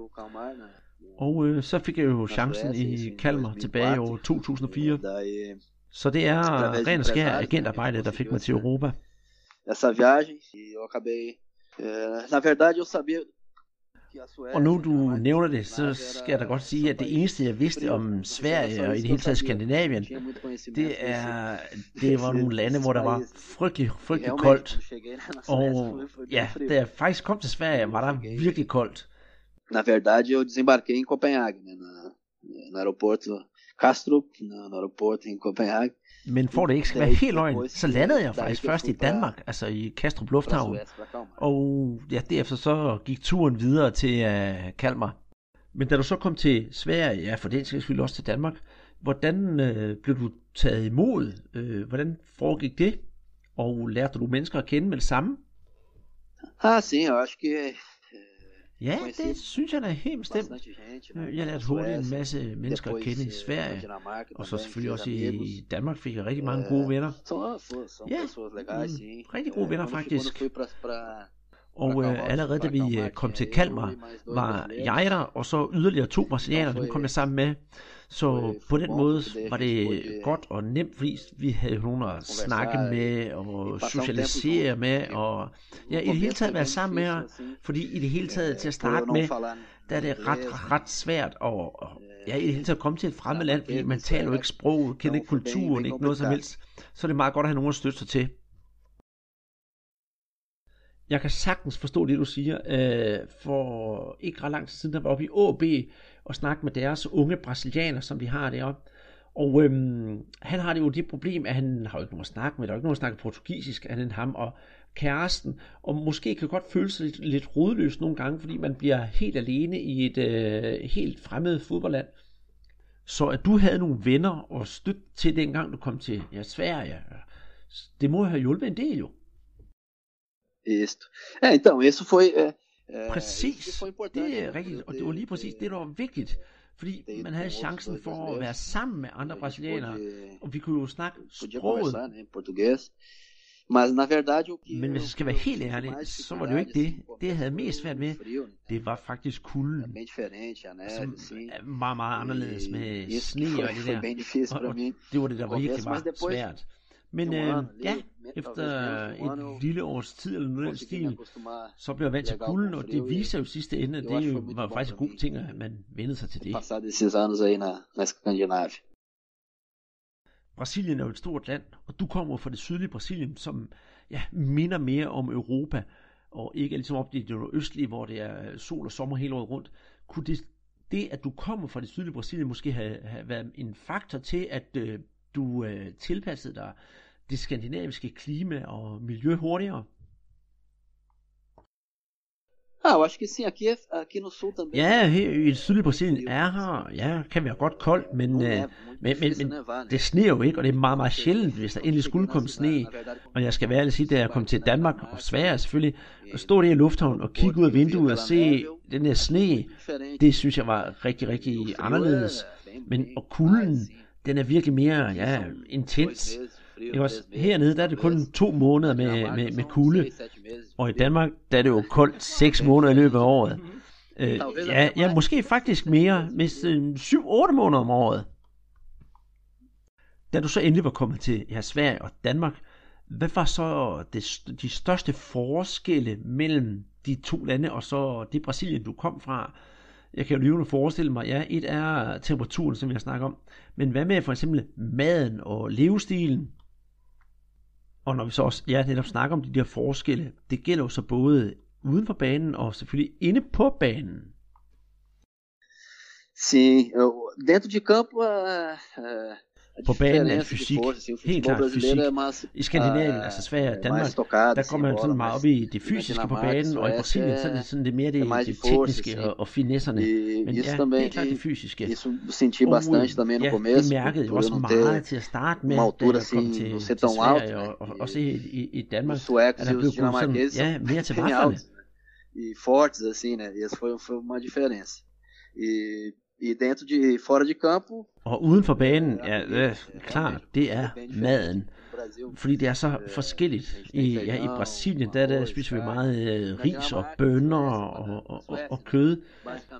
Og øh, så fik jeg jo chancen i Kalmar 2004. tilbage i år 2004. Daí, Så det er ren og skær agentarbejde, der fik mig til Europa. essa viagem e eu acabei. é, na verdade, eu sabia. Og nu du nævner det, så skal jeg da godt sige, at det eneste jeg vidste om Sverige og i det hele taget Skandinavien, det er, det var nogle lande, hvor der var frygtelig, frygtelig koldt. Og ja, da jeg faktisk kom til Sverige, var der virkelig koldt. Na verdade, eu desembarquei em Copenhague, né, na, no aeroporto Kastrup, no aeroporto em Copenhague. Men for det ikke skal være helt løgn, så landede jeg faktisk først i Danmark, altså i Kastrup Lufthavn. Og ja, derefter så gik turen videre til uh, Kalmar. Men da du så kom til Sverige, ja for den skal skyld også til Danmark, hvordan øh, blev du taget imod? Øh, hvordan foregik det? Og lærte du mennesker at kende med det samme? Ah, sim, eu acho que Ja, det synes jeg da helt bestemt. Øh, Jeg lærte hurtigt en masse mennesker at kende i na Sverige. Og så selvfølgelig også i Danmark fik jeg rigtig mange Øh, gode venner. Ja, mm, rigtig gode venner faktisk. Og øh, allerede da vi øh, kom til Kalmar, var jeg der, og så yderligere to brasilianere, dem kom jeg sammen med. Så Foi- på den måde var er det godt og nemt, fordi vi havde nogen at snakke med og socialisere med, og ja, i det hele taget være sammen med Fordi i det hele taget til at starte med, der er det inglês, ret, ret svært at, og, ja, i det hele taget komme til et fremmed land, fordi man taler jo er- ikke sproget, kender ikke er kulturen, ikke noget som helst. Så er det meget godt at have nogen at støtte sig til. Jeg kan sagtens forstå det, du siger. Øh, for ikke ret lang tid siden, der var oppe i AB og snakke med deres unge brasilianer, som de har deroppe. Og øhm, han har det jo det problem, at han har jo ikke nogen at snakke med, der er jo ikke nogen, der snakker portugisisk, han end ham og kæresten, og måske kan godt føle sig lidt, lidt rodløs nogle gange, fordi man bliver helt alene i et øh, helt fremmed fodboldland. Så at du havde nogle venner og støtte til dengang du kom til ja, Sverige, det må have hjulpet en del jo. Isso. É, então, isso foi. É, Præcis, foi importante. det er rigtigt, og eu det var lige præcis det, der var vigtigt, fordi man havde chancen dois for at være sammen med andre brasilianere, og vi kunne jo snakke sproget. Mas na verdade o que Men hvis jeg skal være helt ærlig, så var det jo ikke det. Det jeg havde mest svært med, det var faktisk kulden. Som er meget, meget anderledes E med isso sne og det der. Og, og det var det, der var virkelig var svært. Men øh, ja, efter et lille års tid eller noget den stil, så blev jeg vant til kulden, og det sig jo i sidste ende, at det jo var faktisk en god ting, at man vendte sig til det. Brasilien er jo et stort land, og du kommer fra det sydlige Brasilien, som ja, minder mere om Europa, og ikke er ligesom op i det østlige, hvor det er sol og sommer hele året rundt. Kunne det, det at du kommer fra det sydlige Brasilien, måske have, have været en faktor til, at øh, du øh, tilpassede dig det skandinaviske klima og miljø hurtigere? Ah, eu acho que sim, aqui, aqui no sul também. Ja, her i det sydlige Brasilien er her, ja, kan være godt koldt, men, muito men, men, men det sneer jo ikke, og det er meget, meget sjældent, hvis der endelig skulle komme sne. Og jeg skal være ærlig og sige, da jeg kom til Danmark, og Sverige selvfølgelig, at stå der i lufthavnen og kigge ud af vinduet og se den her sne, det synes jeg var rigtig, rigtig anderledes. Men og kulden, den er virkelig mere ja, intens. Ikke også? Hernede der er det kun to måneder med, med, med kulde, og i Danmark der er det jo koldt seks måneder i løbet af året. Øh, ja, ja, måske faktisk mere, hvis øh, 7-8 måneder om året. Da du så endelig var kommet til ja, Sverige og Danmark, hvad var så det, de største forskelle mellem de to lande, og så det Brasilien, du kom fra? Jeg kan jo lige forestille mig, ja, et er temperaturen, som jeg snakker om, men hvad med for eksempel maden og levestilen? Og når vi så også ja, netop snakker om de der forskelle, det gælder jo så både uden for banen og selvfølgelig inde på banen. Sim, eu, dentro de campo a, på banen er det de fysik. Helt klart fysik. I Skandinavien, altså Sverige og Danmark, der går man sådan meget op i det fysiske på banen, og i Brasilien så er det sådan det mere det, er det tekniske og, og finesserne. E Men ja, também, helt klart det e, fysiske. senti bastante também no começo, det mærkede jeg por også meget til at starte med, da jeg kom til, til Sverige, og, og E også i, i, Danmark, at e der blev os gået sådan, ja, mere til vaflerne. e fortes assim, né? E essa foi, foi uma diferença. E, e dentro de fora de campo, Og uden for banen, ja, øh, klart, det er maden. Fordi det er så forskelligt. I, ja, i Brasilien, der, der spiser vi meget øh, ris og bønner og, og, og, og kød.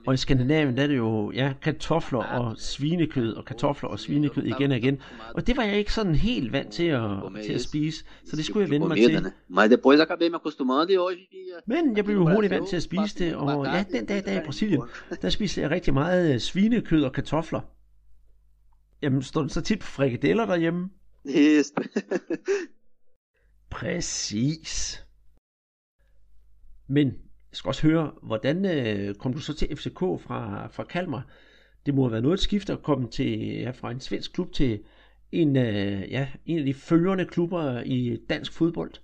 Og i Skandinavien, der er det jo ja, kartofler og svinekød, og kartofler og svinekød igen og igen. Og det var jeg ikke sådan helt vant til at, til at spise, så det skulle jeg vende mig til. e Men jeg blev hurtigt vant til at spise det, og ja, e den dag, der i Brasilien, der spiste jeg rigtig meget øh, svinekød og kartofler. Jamen, står den så tit på frikadeller derhjemme? Isso. Præcis. Men jeg skal også høre, hvordan øh, kom du så til FCK fra, fra Kalmar? Det må have været noget et skift at komme til, ja, fra en svensk klub til en, øh, ja, en af de førende klubber i dansk fodbold.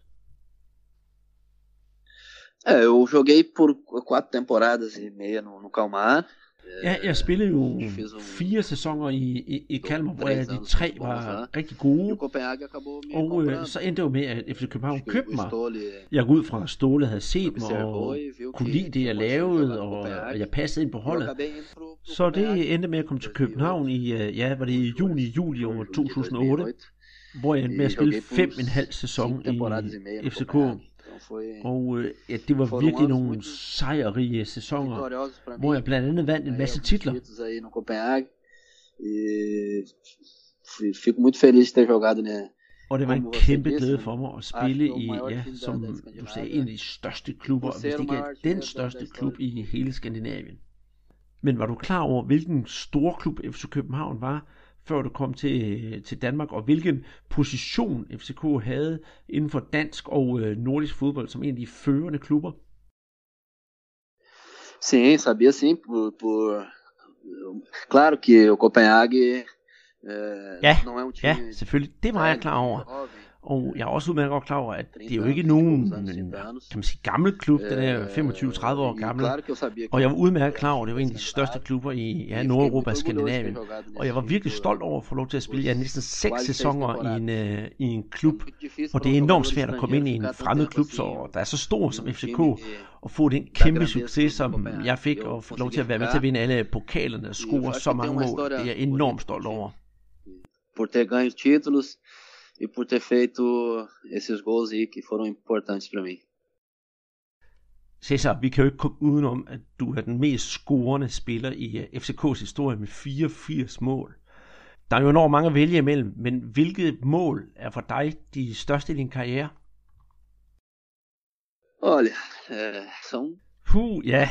É, eu joguei por quatro temporadas e meia no, no Calmar. Ja, jeg spillede jo fire sæsoner i, i, i Kalmar, hvor de tre var sponsor. rigtig gode. Og øh, så endte det jo med, at FC København købte mig. Jeg går ud fra, at Ståle havde set mig og kunne lide det, jeg lavede, og jeg passede ind på holdet. Så det endte med at komme til København i, øh, ja, var det i juni, juli år Juli 2008, 2008. hvor jeg endte med at spille fem en halv sæson i FCK. Foi Og øh, ja, det var virkelig nogle sejrige sæsoner, hvor jeg blandt andet vandt en masse titler. fico muito feliz de ter jogado né, Og det var en kæmpe glæde for mig at spille i, ja, som da du sagde, en af de største klubber, hvis det ikke er den største klub i hele Skandinavien. Men var du klar over, hvilken stor klub FC København var, før du kom til, til Danmark, og hvilken position FCK havde inden for dansk og øh, nordisk fodbold som en af de førende klubber? Sim, sabia sim, por, por... Claro que o Copenhague é, Ja, não é um time Ja, selvfølgelig. Det var jeg klar over. Og jeg er også udmærket godt klar over, at det er jo 30 ikke nogen, 30 anos, kan 30 anos. man sige, gammel klub. Den er Øh, 25-30 år e gammel. Og jeg var udmærket klar over, at det var en af de største klubber i ja, Nordeuropa og Skandinavien. Og jeg var virkelig stolt over at få lov til at spille ja, næsten seks sæsoner i en, øh, i en klub. Og det er enormt svært at komme ind i en fremmed klub, så der er så stor som FCK, og få den kæmpe succes, som jeg fik, og få lov til at være med til at vinde alle pokalerne og score så mange mål. Det er jeg enormt stolt over. por ter ganho títulos e por ter feito esses gols aí que foram importantes para mim. Cesar, vi kan jo ikke komme udenom, at du er den mest scorende spiller i øh, FCK's historie med 84 mål. Der er jo enormt mange at vælge imellem, men hvilket mål er for dig de største i din karriere? Olha, é, são Puh, ja,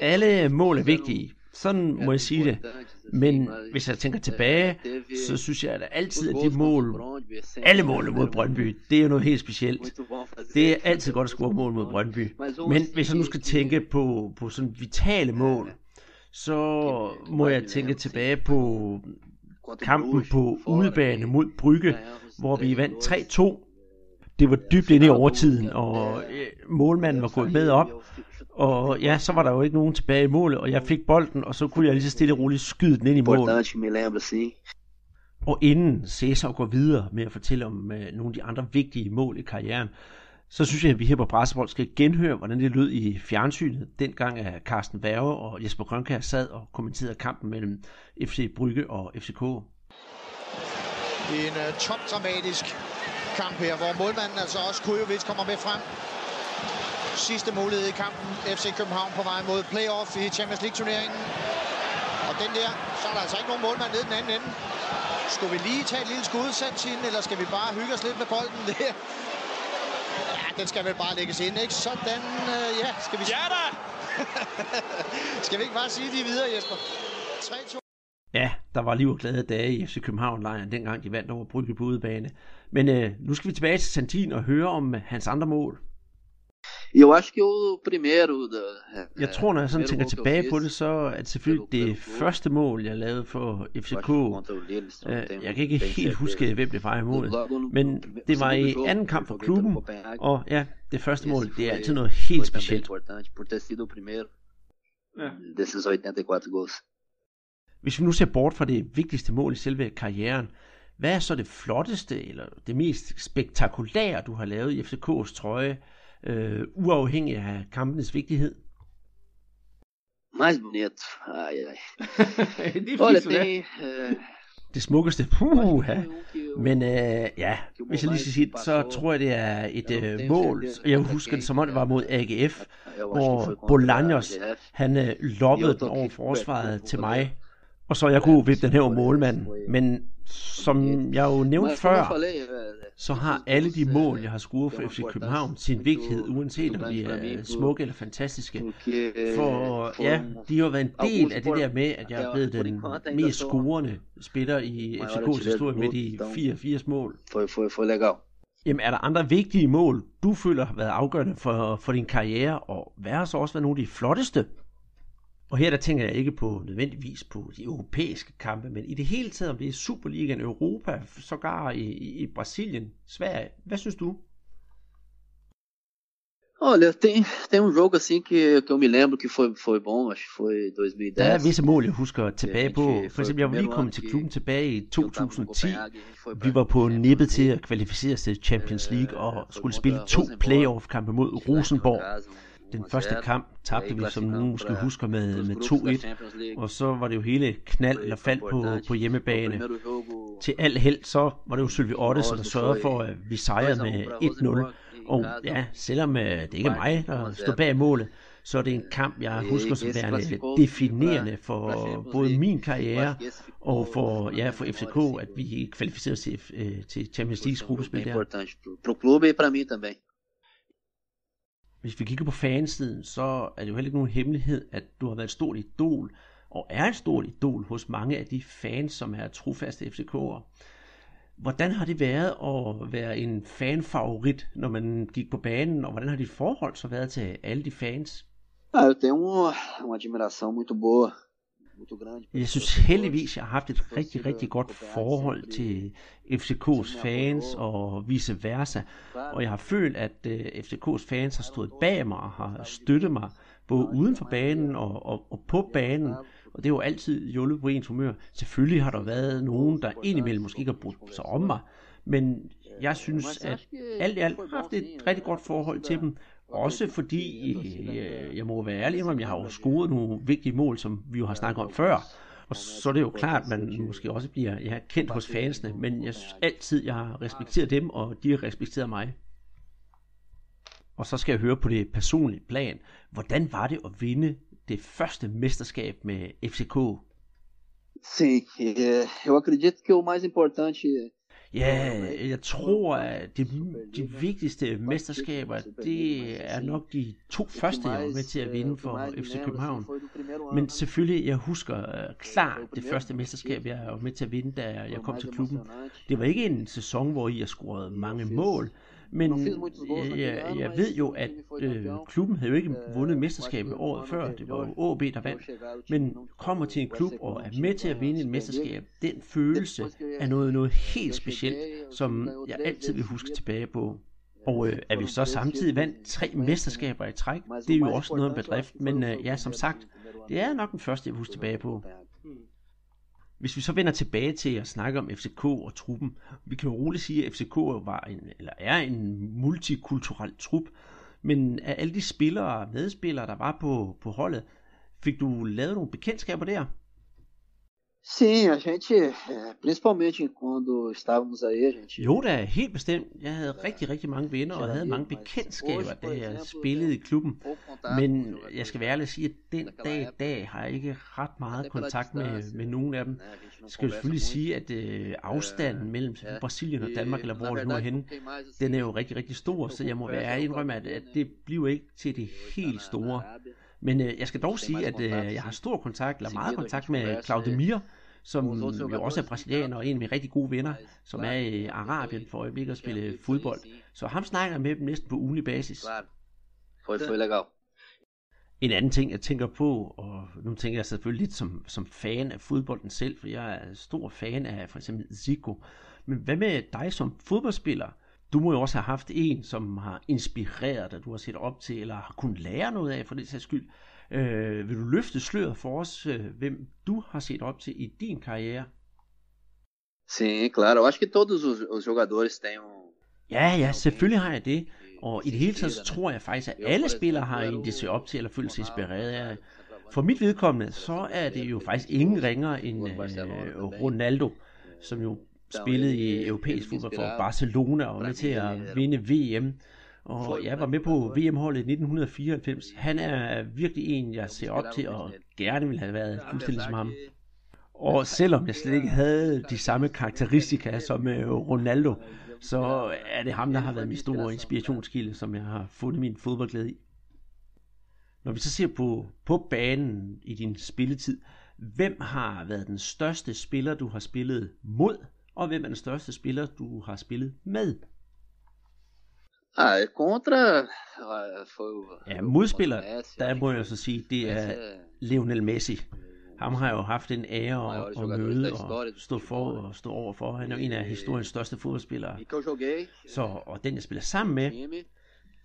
alle mål er vigtige. Sådan må jeg sige det. Men hvis jeg tænker tilbage, så synes jeg at altid, at de mål, alle målene mod Brøndby, det er jo noget helt specielt. Det er altid godt at score mål mod Brøndby. Men hvis jeg nu skal tænke på, på sådan vitale mål, så må jeg tænke tilbage på kampen på udebane mod Brygge, hvor vi vandt 3-2. Det var dybt inde i overtiden, og øh, målmanden var gået med op, og ja, så var der jo ikke nogen tilbage i målet, og jeg fik bolden, og så kunne jeg lige så stille og roligt skyde den ind i målet. Og inden Cæsar går videre med at fortælle om uh, nogle af de andre vigtige mål i karrieren, så synes jeg, at vi her på Brassebold skal genhøre, hvordan det lød i fjernsynet. Dengang at Carsten Værge og Jesper Grønkær sad og kommenterede kampen mellem FC Brygge og FCK. En uh, top-dramatisk kamp her, hvor målmanden altså også Kujovic kommer med frem sidste mulighed i kampen. FC København på vej mod playoff i Champions League-turneringen. Og den der, så er der altså ikke nogen målmand nede den anden ende. Skal vi lige tage et lille skud, Santin, eller skal vi bare hygge os lidt med bolden der? Ja, den skal vel bare lægges ind, ikke? Sådan, øh, ja, skal vi... Ja da! skal vi ikke bare sige de videre, Jesper? 3-2. Ja, der var liv og glade dage i FC København-lejren, dengang de vandt over Brygge på udebane. Men øh, nu skal vi tilbage til Santin og høre om hans andre mål. E eu acho que o primeiro da, Jeg tror, når jeg sådan tænker tilbage på det, så er det selvfølgelig det første mål, jeg lavede for FCK. Øh, jeg kan ikke helt huske, hvem det var imod, men det var i anden kamp for klubben, og ja, det første mål, det er altid noget helt specielt. Ja. Desses 84 gols. Hvis vi nu ser bort fra det vigtigste mål i selve karrieren, hvad er så det flotteste eller det mest spektakulære, du har lavet i FCK's trøje? Øh, uafhængig af kampenes vigtighed? Mais bonito. Ai, ai. det er tem, uh... Det smukkeste. Puh, ja. Men øh, ja, hvis jeg lige skal sige så tror jeg, det er et øh, mål. Jeg husker det som om det var mod AGF, hvor Bolaños, han øh, loppede den over forsvaret til mig, og så jeg kunne vippe den her målmand. Men som jeg jo nævnte før, så har alle de mål, jeg har scoret for FC København, sin vigtighed, uanset om de er smukke eller fantastiske. For ja, de har været en del af det der med, at jeg er blevet den mest scorende spiller i FCK's historie med de 84 mål. Jamen, er der andre vigtige mål, du føler har været afgørende for, for din karriere, og hvad har så også været nogle af de flotteste? Og her der tænker jeg ikke på nødvendigvis på de europæiske kampe, men i det hele taget, om det er Superligaen, Europa, sågar i, i, Brasilien, Sverige. Hvad synes du? Olha, tem, tem um jogo assim que, que eu me lembro que foi, foi bom, acho que foi 2010. Der er visse mål, jeg husker tilbage på. For eksempel, jeg var lige kommet til klubben tilbage i 2010. Vi var på nippet til at kvalificere til Champions League og skulle spille to playoff-kampe mod Rosenborg den første kamp tabte vi, som nogen måske husker, med, med 2-1, og så var det jo hele knald eller fald på, på hjemmebane. Til al held, så var det jo Sylvie Otte, der sørgede for, at vi sejrede med 1-0. Og ja, selvom øh, det ikke er mig, der stod bag målet, så er det en kamp, jeg husker som værende definerende for både min karriere og for, ja, for FCK, at vi kvalificerede til, øh, til Champions League gruppespil der. Pro clube e para mim também hvis vi kigger på fansiden, så er det jo heller ikke nogen hemmelighed, at du har været et stort idol, og er et stort idol hos mange af de fans, som er trofaste FCK'ere. Hvordan har det været at være en fanfavorit, når man gik på banen, og hvordan har dit forhold så været til alle de fans? Ah, eu tenho uma, uma admiração muito boa jeg synes heldigvis, jeg har haft et rigtig, rigtig godt forhold til FCK's fans og vice versa. Og jeg har følt, at øh, FCK's fans har stået bag mig og har støttet mig, både uden for banen og, og, og på banen. Og det er jo altid hjulpet på ens humør. Selvfølgelig har der været nogen, der indimellem måske ikke har brugt sig om mig. Men jeg synes, at alt i alt har haft et rigtig godt forhold til dem. Også fordi, jeg, jeg må være ærlig om, jeg har jo scoret nogle vigtige mål, som vi jo har snakket om før. Og så er det jo klart, at man måske også bliver ja, kendt hos fansene, men jeg synes altid, jeg har respekteret dem, og de har respekteret mig. Og så skal jeg høre på det personlige plan. Hvordan var det at vinde det første mesterskab med FCK? Sim, eh, eu acredito que o mais importante Ja, jeg tror, at det, de vigtigste mesterskaber, det er nok de to første, jeg var med til at vinde for FC København. Men selvfølgelig, jeg husker øh, klart det første mesterskab, jeg var med til at vinde, da jeg kom til klubben. Det var ikke en sæson, hvor jeg scorede mange mål, men jeg, jeg ved jo, at øh, klubben havde jo ikke vundet mesterskabet året før. Det var jo AB, der vandt. Men kommer til en klub og er med til at vinde et mesterskab, den følelse er noget, noget helt specielt, som jeg altid vil huske tilbage på. Og øh, at vi så samtidig vandt tre mesterskaber i træk, det er jo også noget af en bedrift. Men øh, ja, som sagt, det er nok den første, jeg husker tilbage på. Hvis vi så vender tilbage til at snakke om FCK og truppen, vi kan jo roligt sige, at FCK var en, eller er en multikulturel trup, men af alle de spillere og medspillere, der var på, på holdet, fik du lavet nogle bekendtskaber der? Sim, a gente, principalmente quando estávamos aí, a gente... Jo da, helt bestemt. Jeg havde rigtig, rigtig mange venner og havde mange bekendtskaber, da jeg spillede i klubben. Men jeg skal være ærlig at sige, at den dag i dag har jeg ikke ret meget kontakt med, med nogen af dem. Jeg skal jo selvfølgelig sige, at øh, afstanden mellem Brasilien og Danmark, eller hvor det nu er henne, den er jo rigtig, rigtig stor, så jeg må være indrømme, at, at det bliver ikke til det helt store. Men øh, jeg skal dog sige, at øh, jeg har stor kontakt, eller meget kontakt med Claudemir, som jo også er brasilianer og en af mine rigtig gode venner, som er i Arabien for øjeblikket at spille fodbold. Så ham snakker jeg med dem næsten på ugenlig basis. En anden ting, jeg tænker på, og nu tænker jeg selvfølgelig lidt som, som fan af fodbolden selv, for jeg er stor fan af for eksempel Zico. Men hvad med dig som fodboldspiller? Du må jo også have haft en, som har inspireret dig, du har set op til, eller har kunnet lære noget af for det sags skyld. Øh, vil du løfte sløret for os, øh, hvem du har set op til i din karriere? Sim, claro. Eu acho que todos os, os jogadores têm um... Ja, ja, selvfølgelig har jeg det. Og i det hele taget så tror jeg faktisk, at alle spillere har en, de ser op til, eller føler sig inspireret af. For mit vedkommende, så er det jo faktisk ingen ringere end øh, Ronaldo, som jo spillede i europæisk fodbold for Barcelona og var med til at vinde VM. Og jeg var med på VM-holdet i 1994. Han er virkelig en, jeg ser op til og gerne ville have været fuldstændig som ham. Og selvom jeg slet ikke havde de samme karakteristika som Ronaldo, så er det ham, der har været min store inspirationskilde, som jeg har fundet min fodboldglæde i. Når vi så ser på, på banen i din spilletid, hvem har været den største spiller, du har spillet mod, og hvem er den største spiller, du har spillet med? Ah, contra foi Ja, modspiller, der må jeg så sige, det er Lionel Messi. Ham har jeg jo haft en ære at, at møde og stå for og stå over for. Han er jo en af historiens største fodboldspillere. Så, og den jeg spiller sammen med,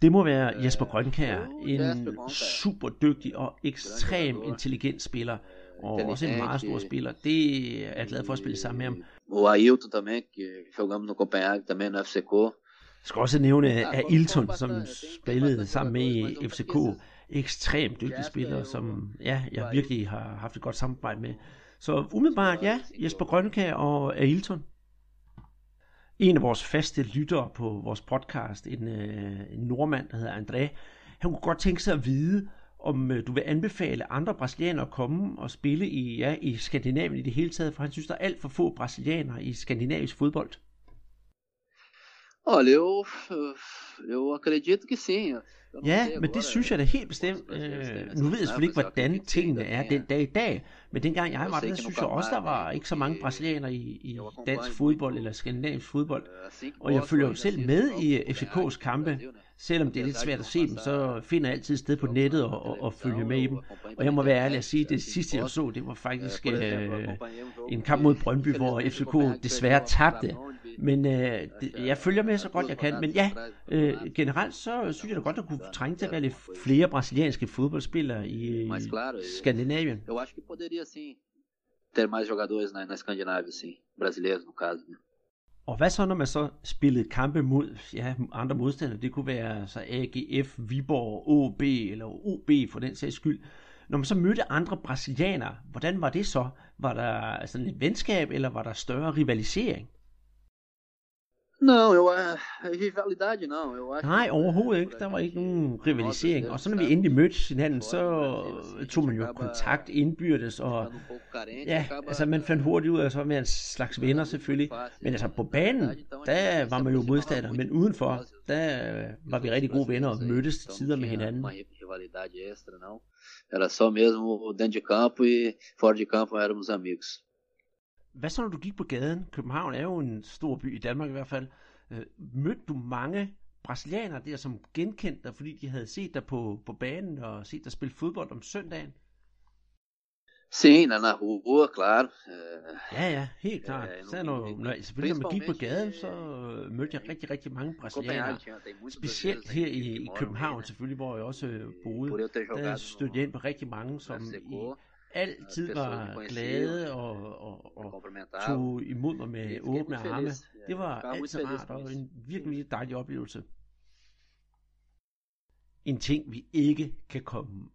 det må være Jesper Grønkær, en super dygtig og ekstrem intelligent spiller, og også en meget stor spiller. Det er jeg glad for at spille sammen med ham. O Ailton também, que jogamos no Copenhague também no FCK. Jeg skal også nævne Ailton, som spillede sammen med i FCK. Ekstremt dygtig spiller, som ja, jeg virkelig har haft et godt samarbejde med. Så umiddelbart, ja, Jesper Grønkær og Ailton. En af vores faste lyttere på vores podcast, en, en nordmand, der hedder André, han kunne godt tænke sig at vide, om du vil anbefale andre brasilianere at komme og spille i, ja, i Skandinavien i det hele taget, for han synes, der er alt for få brasilianere i skandinavisk fodbold. Olha, eu, eu acredito que sim. Ja, men det synes jeg da helt bestemt. Øh, nu ved jeg selvfølgelig ikke, hvordan tingene er den dag i dag, men dengang jeg var der, synes jeg også, der var ikke så mange brasilianere i, i dansk fodbold eller skandinavisk fodbold. Og jeg følger jo selv med i FCK's kampe. Selvom det er lidt svært at se dem, så finder jeg altid et sted på nettet og, og, og følge med i dem. Og jeg må være ærlig at sige, at det sidste jeg så, det var faktisk øh, en kamp mod Brøndby, hvor FCK desværre tabte. Men øh, det, jeg følger med så godt jeg kan. Men ja, øh, generelt så synes jeg da godt, at kunne trænge til at være lidt flere brasilianske fodboldspillere i, i Skandinavien. Eu acho que poderia sim ter mais jogadores na, na Escandinávia, sim. Brasileiros, no caso. Né? Og hvad så, når man så spillede kampe mod ja, andre modstandere? Det kunne være så AGF, Viborg, OB eller OB for den sags skyld. Når man så mødte andre brasilianere, hvordan var det så? Var der sådan et venskab, eller var der større rivalisering? Não, eu, rivalidade não. Eu acho Nej, overhovedet ikke. Der var ikke nogen rivalisering. Og så når vi endelig mødte hinanden, så tog man jo kontakt indbyrdes, og ja, altså man fandt hurtigt ud af, så med en slags venner selvfølgelig. Men altså på banen, der var man jo modstander, men udenfor, der var vi rigtig gode venner og mødtes til tider med hinanden. Era só mesmo dentro de campo e fora de campo éramos amigos. Hvad så når du gik på gaden? København er jo en stor by i Danmark i hvert fald. Øh, mødte du mange brasilianere der, som genkendte dig, fordi de havde set dig på, på banen og set dig spille fodbold om søndagen? Sim, na, na rua, claro. Øh, Ja, ja, helt klart. Ja, Så når, når, selvfølgelig når man gik på gaden, så øh, mødte jeg rigtig, rigtig mange brasilianere. Specielt her i, i København selvfølgelig, hvor jeg også øh, boede. Der stødte jeg ind på rigtig mange, som i altid var glade og, og, og tog imod mig med åbne arme. Det var altid rart og en virkelig, virkelig dejlig oplevelse. En ting, vi ikke kan komme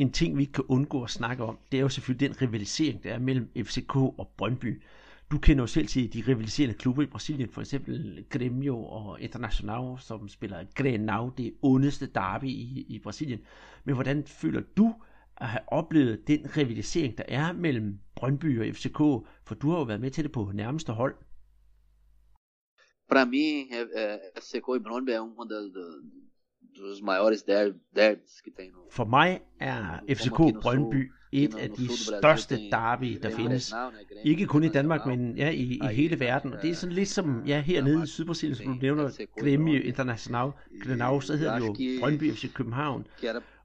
en ting, vi ikke kan undgå at snakke om, det er jo selvfølgelig den rivalisering, der er mellem FCK og Brøndby. Du kender jo selv til de rivaliserende klubber i Brasilien, for eksempel Grêmio og Internacional, som spiller Grenau, det ondeste derby i, i Brasilien. Men hvordan føler du at have oplevet den rivalisering, der er mellem Brøndby og FCK? For du har jo været med til det på nærmeste hold. Para mim, é, é, FCK e Brøndby er um das, do- dos maiores der- derbys que tem no For mig er FCK Brøndby et af de største derby, der findes. Ikke kun i Danmark, Internacional. men ja, i, i hele verden. Og det er sådan lidt som, ja, hernede i Sydbrasilien, som du nævner, Grêmio International, Grenau, så hedder det jo Brøndby FC København.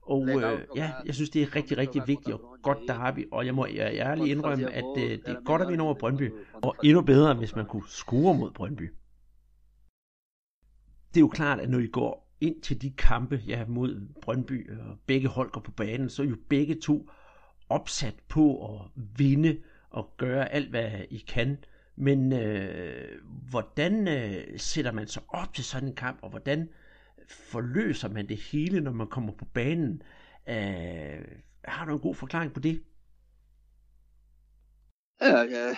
Og øh, ja, jeg synes, det er rigtig, rigtig vigtigt og godt derby. Og jeg må jeg ærligt indrømme, at øh, det er godt at vinde over Brøndby. Og endnu bedre, hvis man kunne score mod Brøndby. Det er jo klart, at når I går ind til de kampe ja, mod Brøndby, og begge hold går på banen, så er jo begge to opsat på at vinde og gøre alt, hvad I kan. Men øh, hvordan øh, sætter man sig op til sådan en kamp, og hvordan forløser man det hele, når man kommer på banen? Øh, har du en god forklaring på det? É, é,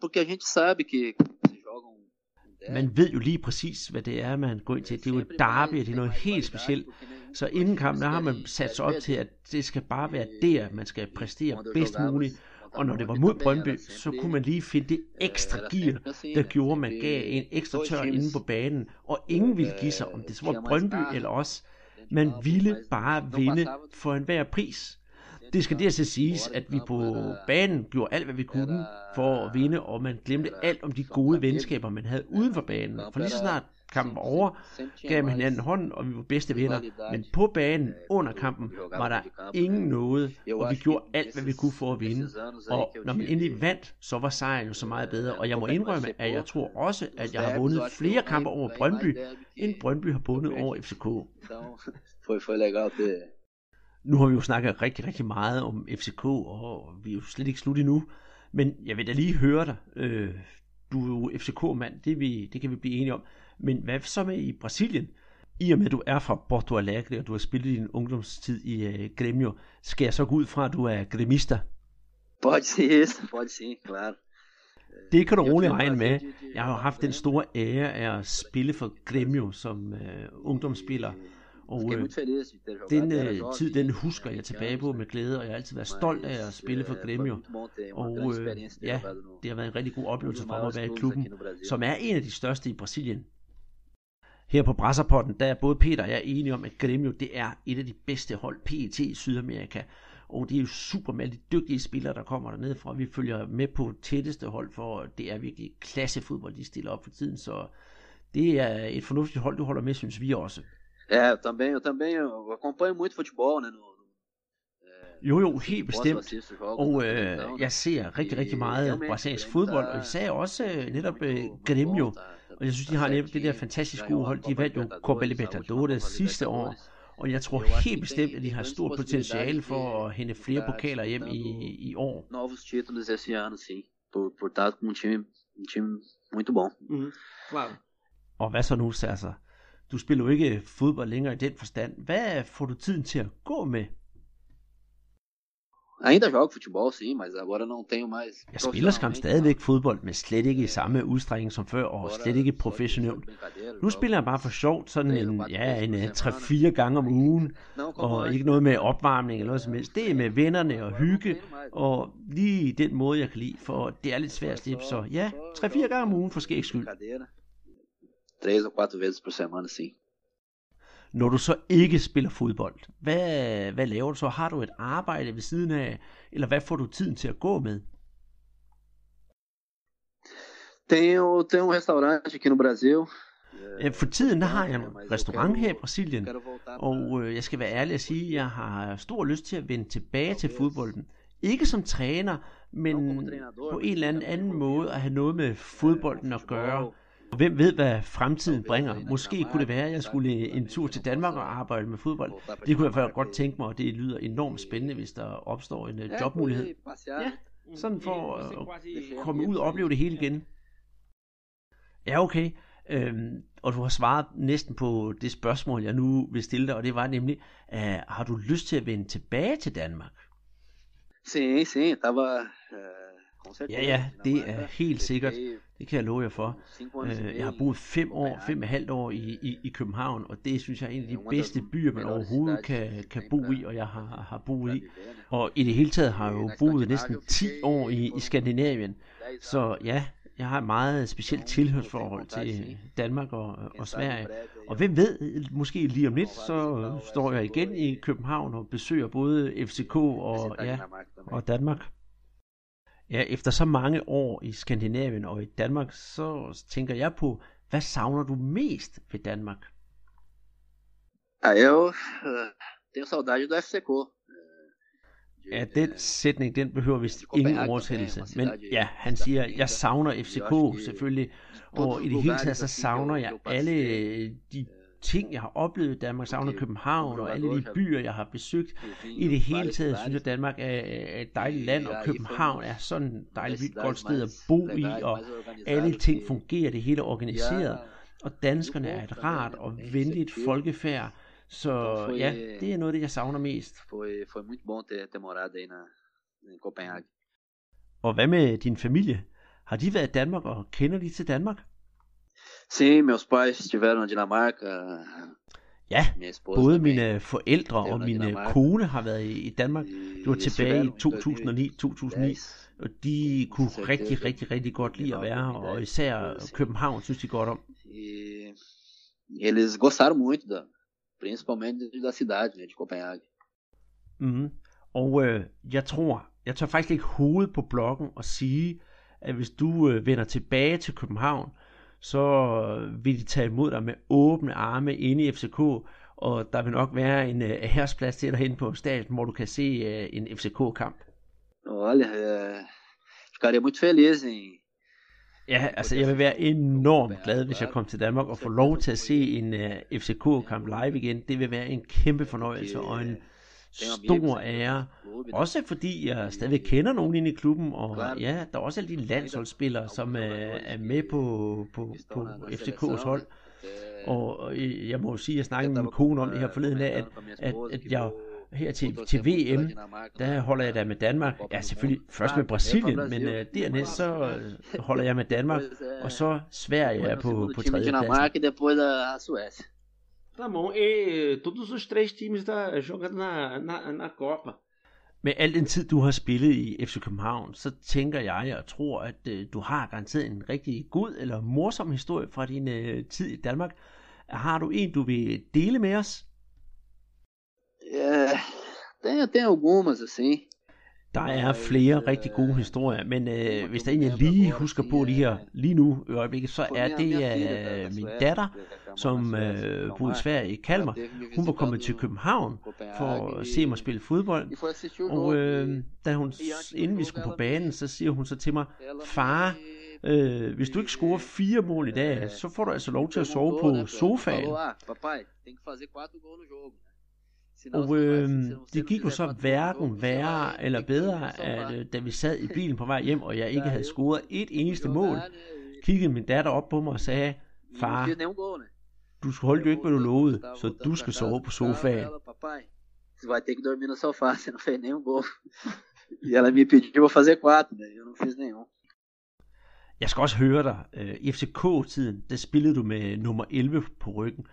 porque a gente sabe que quando se joga um, um derby, Man ved jo lige præcis, hvad det er, man går ind til. Det er jo et derby, det er noget helt specielt. Så inden kampen, der har man sat sig op til, at det skal bare være der, man skal præstere bedst muligt. Og når det var mod Brøndby, så kunne man lige finde det ekstra gear, der gjorde, at man gav en ekstra tør inde på banen. Og ingen ville give sig, om det så var Brøndby eller os. Man ville bare vinde for enhver pris. Det skal dertil siges, at vi på banen gjorde alt, hvad vi kunne for at vinde, og man glemte alt om de gode venskaber, man havde uden for banen. For lige så snart kampen over, gav man hinanden hånden, og vi var bedste venner. Men på banen under kampen var der ingen noget, og vi gjorde alt, hvad vi kunne for at vinde. Og når man endelig vandt, så var sejren jo så meget bedre. Og jeg må indrømme, at jeg tror også, at jeg har vundet flere kampe over Brøndby, end Brøndby har vundet over FCK. Nu har vi jo snakket rigtig, rigtig meget om FCK, og vi er jo slet ikke slut endnu. Men jeg vil da lige høre dig. Øh, du er jo FCK-mand, det, vi, det kan vi blive enige om. Men hvad så med i Brasilien? I og med, at du er fra Porto Alegre, og du har spillet din ungdomstid i uh, Grêmio, skal jeg så gå ud fra, at du er gremista? Pode ser isso, pode sim, claro. Det kan du roligt regne med. Jeg har jo haft den store ære af at spille for Grêmio som uh, ungdomsspiller. Og øh, den øh, tid, den husker jeg 20 tilbage på med glæde, og jeg har altid været stolt af at spille for eh, Grêmio. Og øh, ja, det har været en rigtig god um oplevelse for mig at være i klubben, som er en af de største i Brasilien. Her på Brasserpotten, der er både Peter og jeg enige om, at Grêmio det er et af de bedste hold PET i Sydamerika. Og det er jo super med de dygtige spillere, der kommer dernede fra. Vi følger med på tætteste hold, for det er virkelig klassefodbold, de stiller op for tiden. Så det er et fornuftigt hold, du holder med, synes vi også. É, eu também, eu também eu acompanho muito futebol, né? No, Jo, jo, helt bestemt. Og øh, jeg ser rigtig, rigtig meget realmente, brasiliansk fodbold, og især også øh, netop øh, muito- Og jeg synes, de har netop det der fantastisk gode hold. De vandt jo Libertadores, Copa Libertadores sidste år. Og jeg tror helt bestemt, tem- at de har stort potentiale for at hente de flere pokaler hjem i, i år. Novos títulos esse ano, sim. Por, por estar com um time, um time muito bom. Og hvad så nu, altså? du spiller jo ikke fodbold længere i den forstand. Hvad får du tiden til at gå med? Ainda jogo futebol, sim, mas agora não tenho mais. Jeg spiller skam stadigvæk fodbold, men slet ikke i samme udstrækning som før, og slet ikke professionelt. Nu spiller jeg bare for sjovt, sådan en, ja, en 3-4 gange om ugen, og ikke noget med opvarmning eller noget som helst. Det er med vennerne og hygge, og lige den måde, jeg kan lide, for det er lidt svært at slippe, så ja, 3-4 gange om ugen for skægs skyld. Três ou quatro vezes por semana, sim. Når du så ikke spiller fodbold, hvad, hvad laver du så? Har du et arbejde ved siden af, eller hvad får du tiden til at gå med? Tenho, tenho um restaurante aqui no Brasil. For tiden der har jeg en restaurant her i Brasilien, og øh, jeg skal være ærlig at sige, at jeg har stor lyst til at vende tilbage til fodbolden. Ikke som træner, men på en eller anden anden måde at have noget med fodbolden at gøre. Og hvem ved, hvad fremtiden bringer? Måske kunne det være, at jeg skulle en tur til Danmark og arbejde med fodbold. Det kunne jeg faktisk godt tænke mig, og det lyder enormt spændende, hvis der opstår en øh, jobmulighed. Ja, sådan for at komme ud og opleve det hele igen. Ja, okay. Øhm, og du har svaret næsten på det spørgsmål, jeg nu vil stille dig, og det var nemlig, uh, har du lyst til at vende tilbage til Danmark? Sim, sim, tava. Ja, ja, det er helt sikkert. Det kan jeg love jer for. Øh, Jeg har boet fem år, fem og et halvt år i, i, i København, og det synes jeg er en af de bedste byer, man overhovedet kan, kan bo i, og jeg har, har boet i. Og i det hele taget har jeg jo boet næsten 10 år i, i Skandinavien. Så ja, jeg har et meget specielt tilhørsforhold til Danmark og, og Sverige. Og hvem ved, måske lige om lidt, så står jeg igen i København og besøger både FCK og, ja, og Danmark. Ja, efter så mange år i Skandinavien og i Danmark, så tænker jeg på, hvad savner du mest ved Danmark? Ah, eu uh, tenho saudade do FCK. Ja, den sætning, den behøver vist ingen oversættelse. Men ja, han siger, jeg savner FCK selvfølgelig, og i det hele taget så savner jeg alle de ting, jeg har oplevet i Danmark, savner København og alle de byer, jeg har besøgt. I det hele taget synes jeg, Danmark er et dejligt land, og København er sådan et dejligt godt sted at bo i, og alle ting fungerer, det hele er organiseret. Og danskerne er et rart og venligt folkefærd, så ja, det er noget det, jeg savner mest. Foi muito bom ter, ter morado aí na, em Copenhague. Og hvad med din familie? Har de været i Danmark, og kender de til Danmark? Sim, meus pais estiveram na Dinamarca. Ja, Minha esposa både mine forældre og min Danmark. kone har været i Danmark. Det var tilbage i 2009-2009, og de kunne rigtig, rigtig, rigtig godt lide at være her, og især København synes de godt om. Eles gostaram muito da, principalmente da cidade, de Copenhague. Mm. Og øh, jeg tror, jeg tør faktisk ikke hovedet på blokken og sige, at hvis du øh, vender tilbage til København, så øh, vil de tage imod dig med åbne arme inde i FCK, og der vil nok være en øh, herresplads til dig hen på stadion, hvor du kan se øh, en FCK-kamp. Olha, ficaria muito feliz em Ja, altså jeg vil være enormt glad, hvis jeg kom til Danmark og får lov til at se en uh, FCK-kamp live igen. Det vil være en kæmpe fornøjelse og en stor ære. Også fordi jeg stadig kender nogen inde i klubben, og ja, der er også alle de landsholdsspillere, som er med på, på, på FCK's hold. Og og jeg må jo sige, at jeg snakkede med min kone om det her forleden af, at, at, at jeg her til, til VM, der holder jeg da med Danmark. Ja, selvfølgelig først med Brasilien, men uh, dernæst så øh, holder jeg med Danmark, og så Sverige er på, på tredje pladsen. Tá bom, e todos os três times da jogando na, na, na Copa. Med al den tid, du har spillet i FC København, så tænker jeg og tror, at øh, du har garanteret en rigtig god eller morsom historie fra din øh, tid i Danmark. Har du en, du vil dele med os? É, tem, tem algumas, assim. Der er flere rigtig gode historier, men øh, hvis der en, jeg lige husker på de her lige nu i øjeblikket, så er det øh, min datter, som øh, boede i Sverige i Kalmar. Hun var kommet til København for at se mig spille fodbold, og øh, da hun, inden vi skulle på banen, så siger hun så til mig, far, øh, hvis du ikke scorer fire mål i dag, så får du altså lov til at sove på sofaen. Og øh, det gik jo så hverken værre eller bedre, at øh, da vi sad i bilen på vej hjem, og jeg ikke havde scoret et eneste mål, kiggede min datter op på mig og sagde, far, du skulle holde jo ikke, hvad du lovede, så du skal sove på sofaen. Você vai ter que dormir no sofá, você não fez nenhum gol. e ela me pediu pra fazer quatro, né? Eu não fiz nenhum. Jeg skal også høre dig. Øh, I FCK-tiden, der spillede du med nummer 11 på ryggen.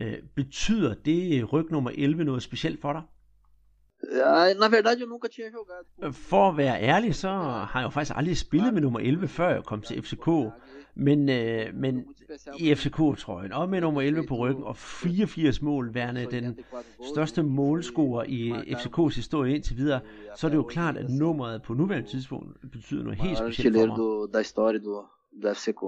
Øh, betyder det ryg nummer 11 noget specielt for dig? Ja, na verdade, eu nunca tinha jogado. Øh, For at være ærlig, så har jeg jo faktisk aldrig spillet med nummer 11, før jeg kom til FCK. Men, øh, men i FCK-trøjen, og med nummer 11 på ryggen, og 84 mål værende den største målscorer i FCK's historie indtil videre, så er det jo klart, at nummeret på nuværende tidspunkt betyder noget helt specielt for mig. do, da história do, do FCK.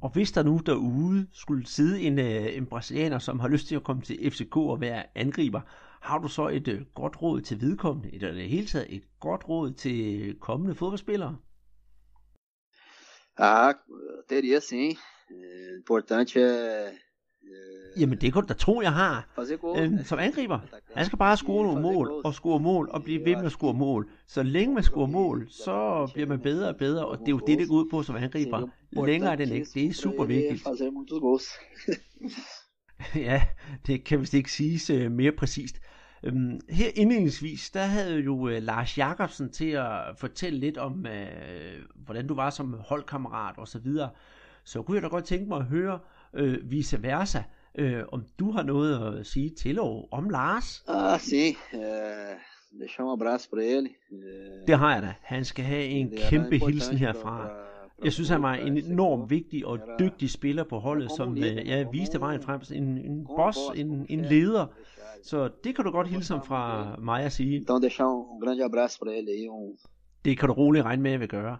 Og hvis der nu derude skulle sidde en, øh, en brasilianer, som har lyst til at komme til FCK og være angriber, har du så et øh, godt råd til vedkommende, eller i det hele taget et godt råd til kommende fodboldspillere? Ah, teria sim. É, importante é eh, Jamen det kan du da tro, jeg har. Øhm, som angriber. Han skal bare score nogle mål, og score mål, og blive ved med at score mål. Så længe man scorer mål, så bliver man bedre og bedre, og det er jo det, det går ud på som angriber. Længere er den ikke. Det er super vigtigt. Ja, det kan vist ikke siges øh, mere præcist. Øhm, her indledningsvis, der havde jo øh, Lars Jakobsen til at fortælle lidt om, øh, hvordan du var som holdkammerat og så videre. Så kunne jeg da godt tænke mig at høre øh, vice versa, øh, om du har noget at sige til og om Lars. Ah, sim. É, deixar um abraço pra ele. É, Det har jeg da. Han skal have en det kæmpe hilsen herfra. pra Jeg synes, han var en FCK. enormt vigtig og dygtig spiller på holdet, som øh, ja, viste vejen frem. En, en boss, en, en leder. Så det kan du godt hilse ham fra mig at sige. Det kan du roligt regne med, at jeg vil gøre.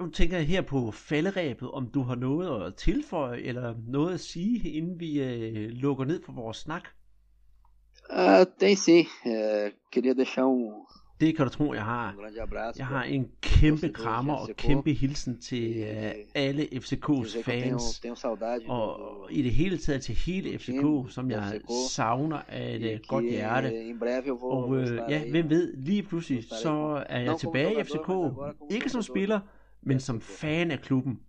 Nu tænker jeg her på falderæbet, om du har noget at tilføje, eller noget at sige, inden vi øh, lukker ned for vores snak. Ah, tem sim. É, queria deixar um, Det kan du tro, jeg har. um. Jeg har en kæmpe krammer og kæmpe hilsen til øh, alle FCK's fans, og i det hele taget til hele FCK, som jeg savner af et e øh, godt hjerte. Og øh, ja, hvem ved, lige pludselig så er jeg tilbage i FCK, ikke som spiller, men som fan af klubben.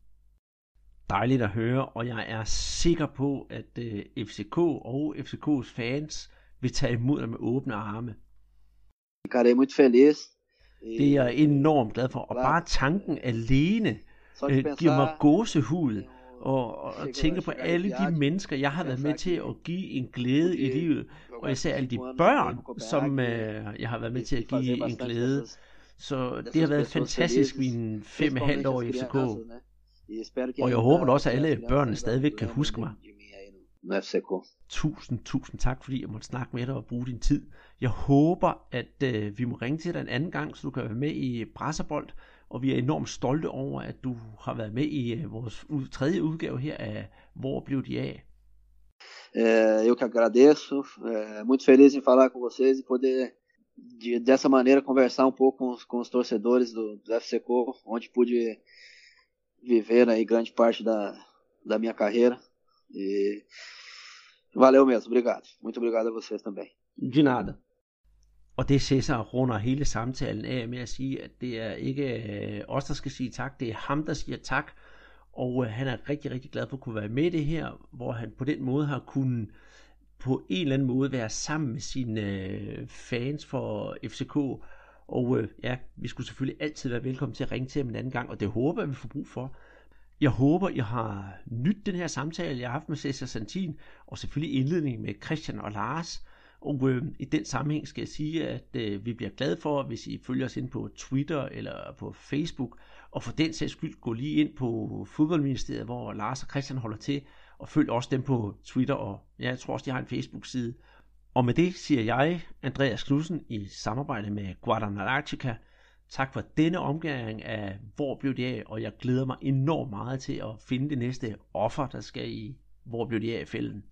Dejligt at høre, og jeg er sikker på, at øh, FCK og FCK's fans vil tage imod dig med åbne arme. Ficarei muito feliz. E Det er jeg enormt glad for, og bare tanken alene øh, giver mig gåsehud. Og, og tænke på alle de mennesker, jeg har været med til at give en glæde i livet, og især alle de 25 anos børn, som øh, jeg har været med til at give en glæde. Så dessas det har været fantastisk mine fem og halvt år i FCK. Og jeg håber også, at alle børnene stadigvæk kan huske mig. no FCK. Tusind, tusind tak, fordi jeg måtte snakke med dig og bruge din tid. Jeg håber, at øh, vi må ringe til dig en anden gang, så du kan være med i Brasserbold. Og vi er enormt stolte over, at du har været med i øh, vores tredje udgave her af Hvor blev de af? É, eu que agradeço, é, muito feliz em falar com vocês e poder de, dessa maneira conversar um pouco com os, com os torcedores do, do FCK, onde pude viver aí grande parte da, da minha carreira. E valeu mesmo, obrigado. Muito obrigado a vocês também. De nada. Og det Cæsar runder hele samtalen af med at sige, at det er ikke øh, os, der skal sige tak, det er ham, der siger tak. Og øh, han er rigtig, rigtig glad for at kunne være med i det her, hvor han på den måde har kunnet på en eller anden måde være sammen med sine øh, fans for FCK. Og øh, ja, vi skulle selvfølgelig altid være velkommen til at ringe til ham en anden gang, og det håber jeg, vi får brug for. Jeg håber, I har nydt den her samtale, jeg har haft med Cesar Santin, og selvfølgelig indledningen med Christian og Lars. Og øh, i den sammenhæng skal jeg sige, at øh, vi bliver glade for, hvis I følger os ind på Twitter eller på Facebook, og for den sags skyld gå lige ind på fodboldministeriet, hvor Lars og Christian holder til, og følg også dem på Twitter, og ja, jeg tror også, de har en Facebook-side. Og med det siger jeg, Andreas Knudsen, i samarbejde med Guadalajara, tak for denne omgang af Hvor blev det af, og jeg glæder mig enormt meget til at finde det næste offer, der skal i Hvor blev det af i fælden.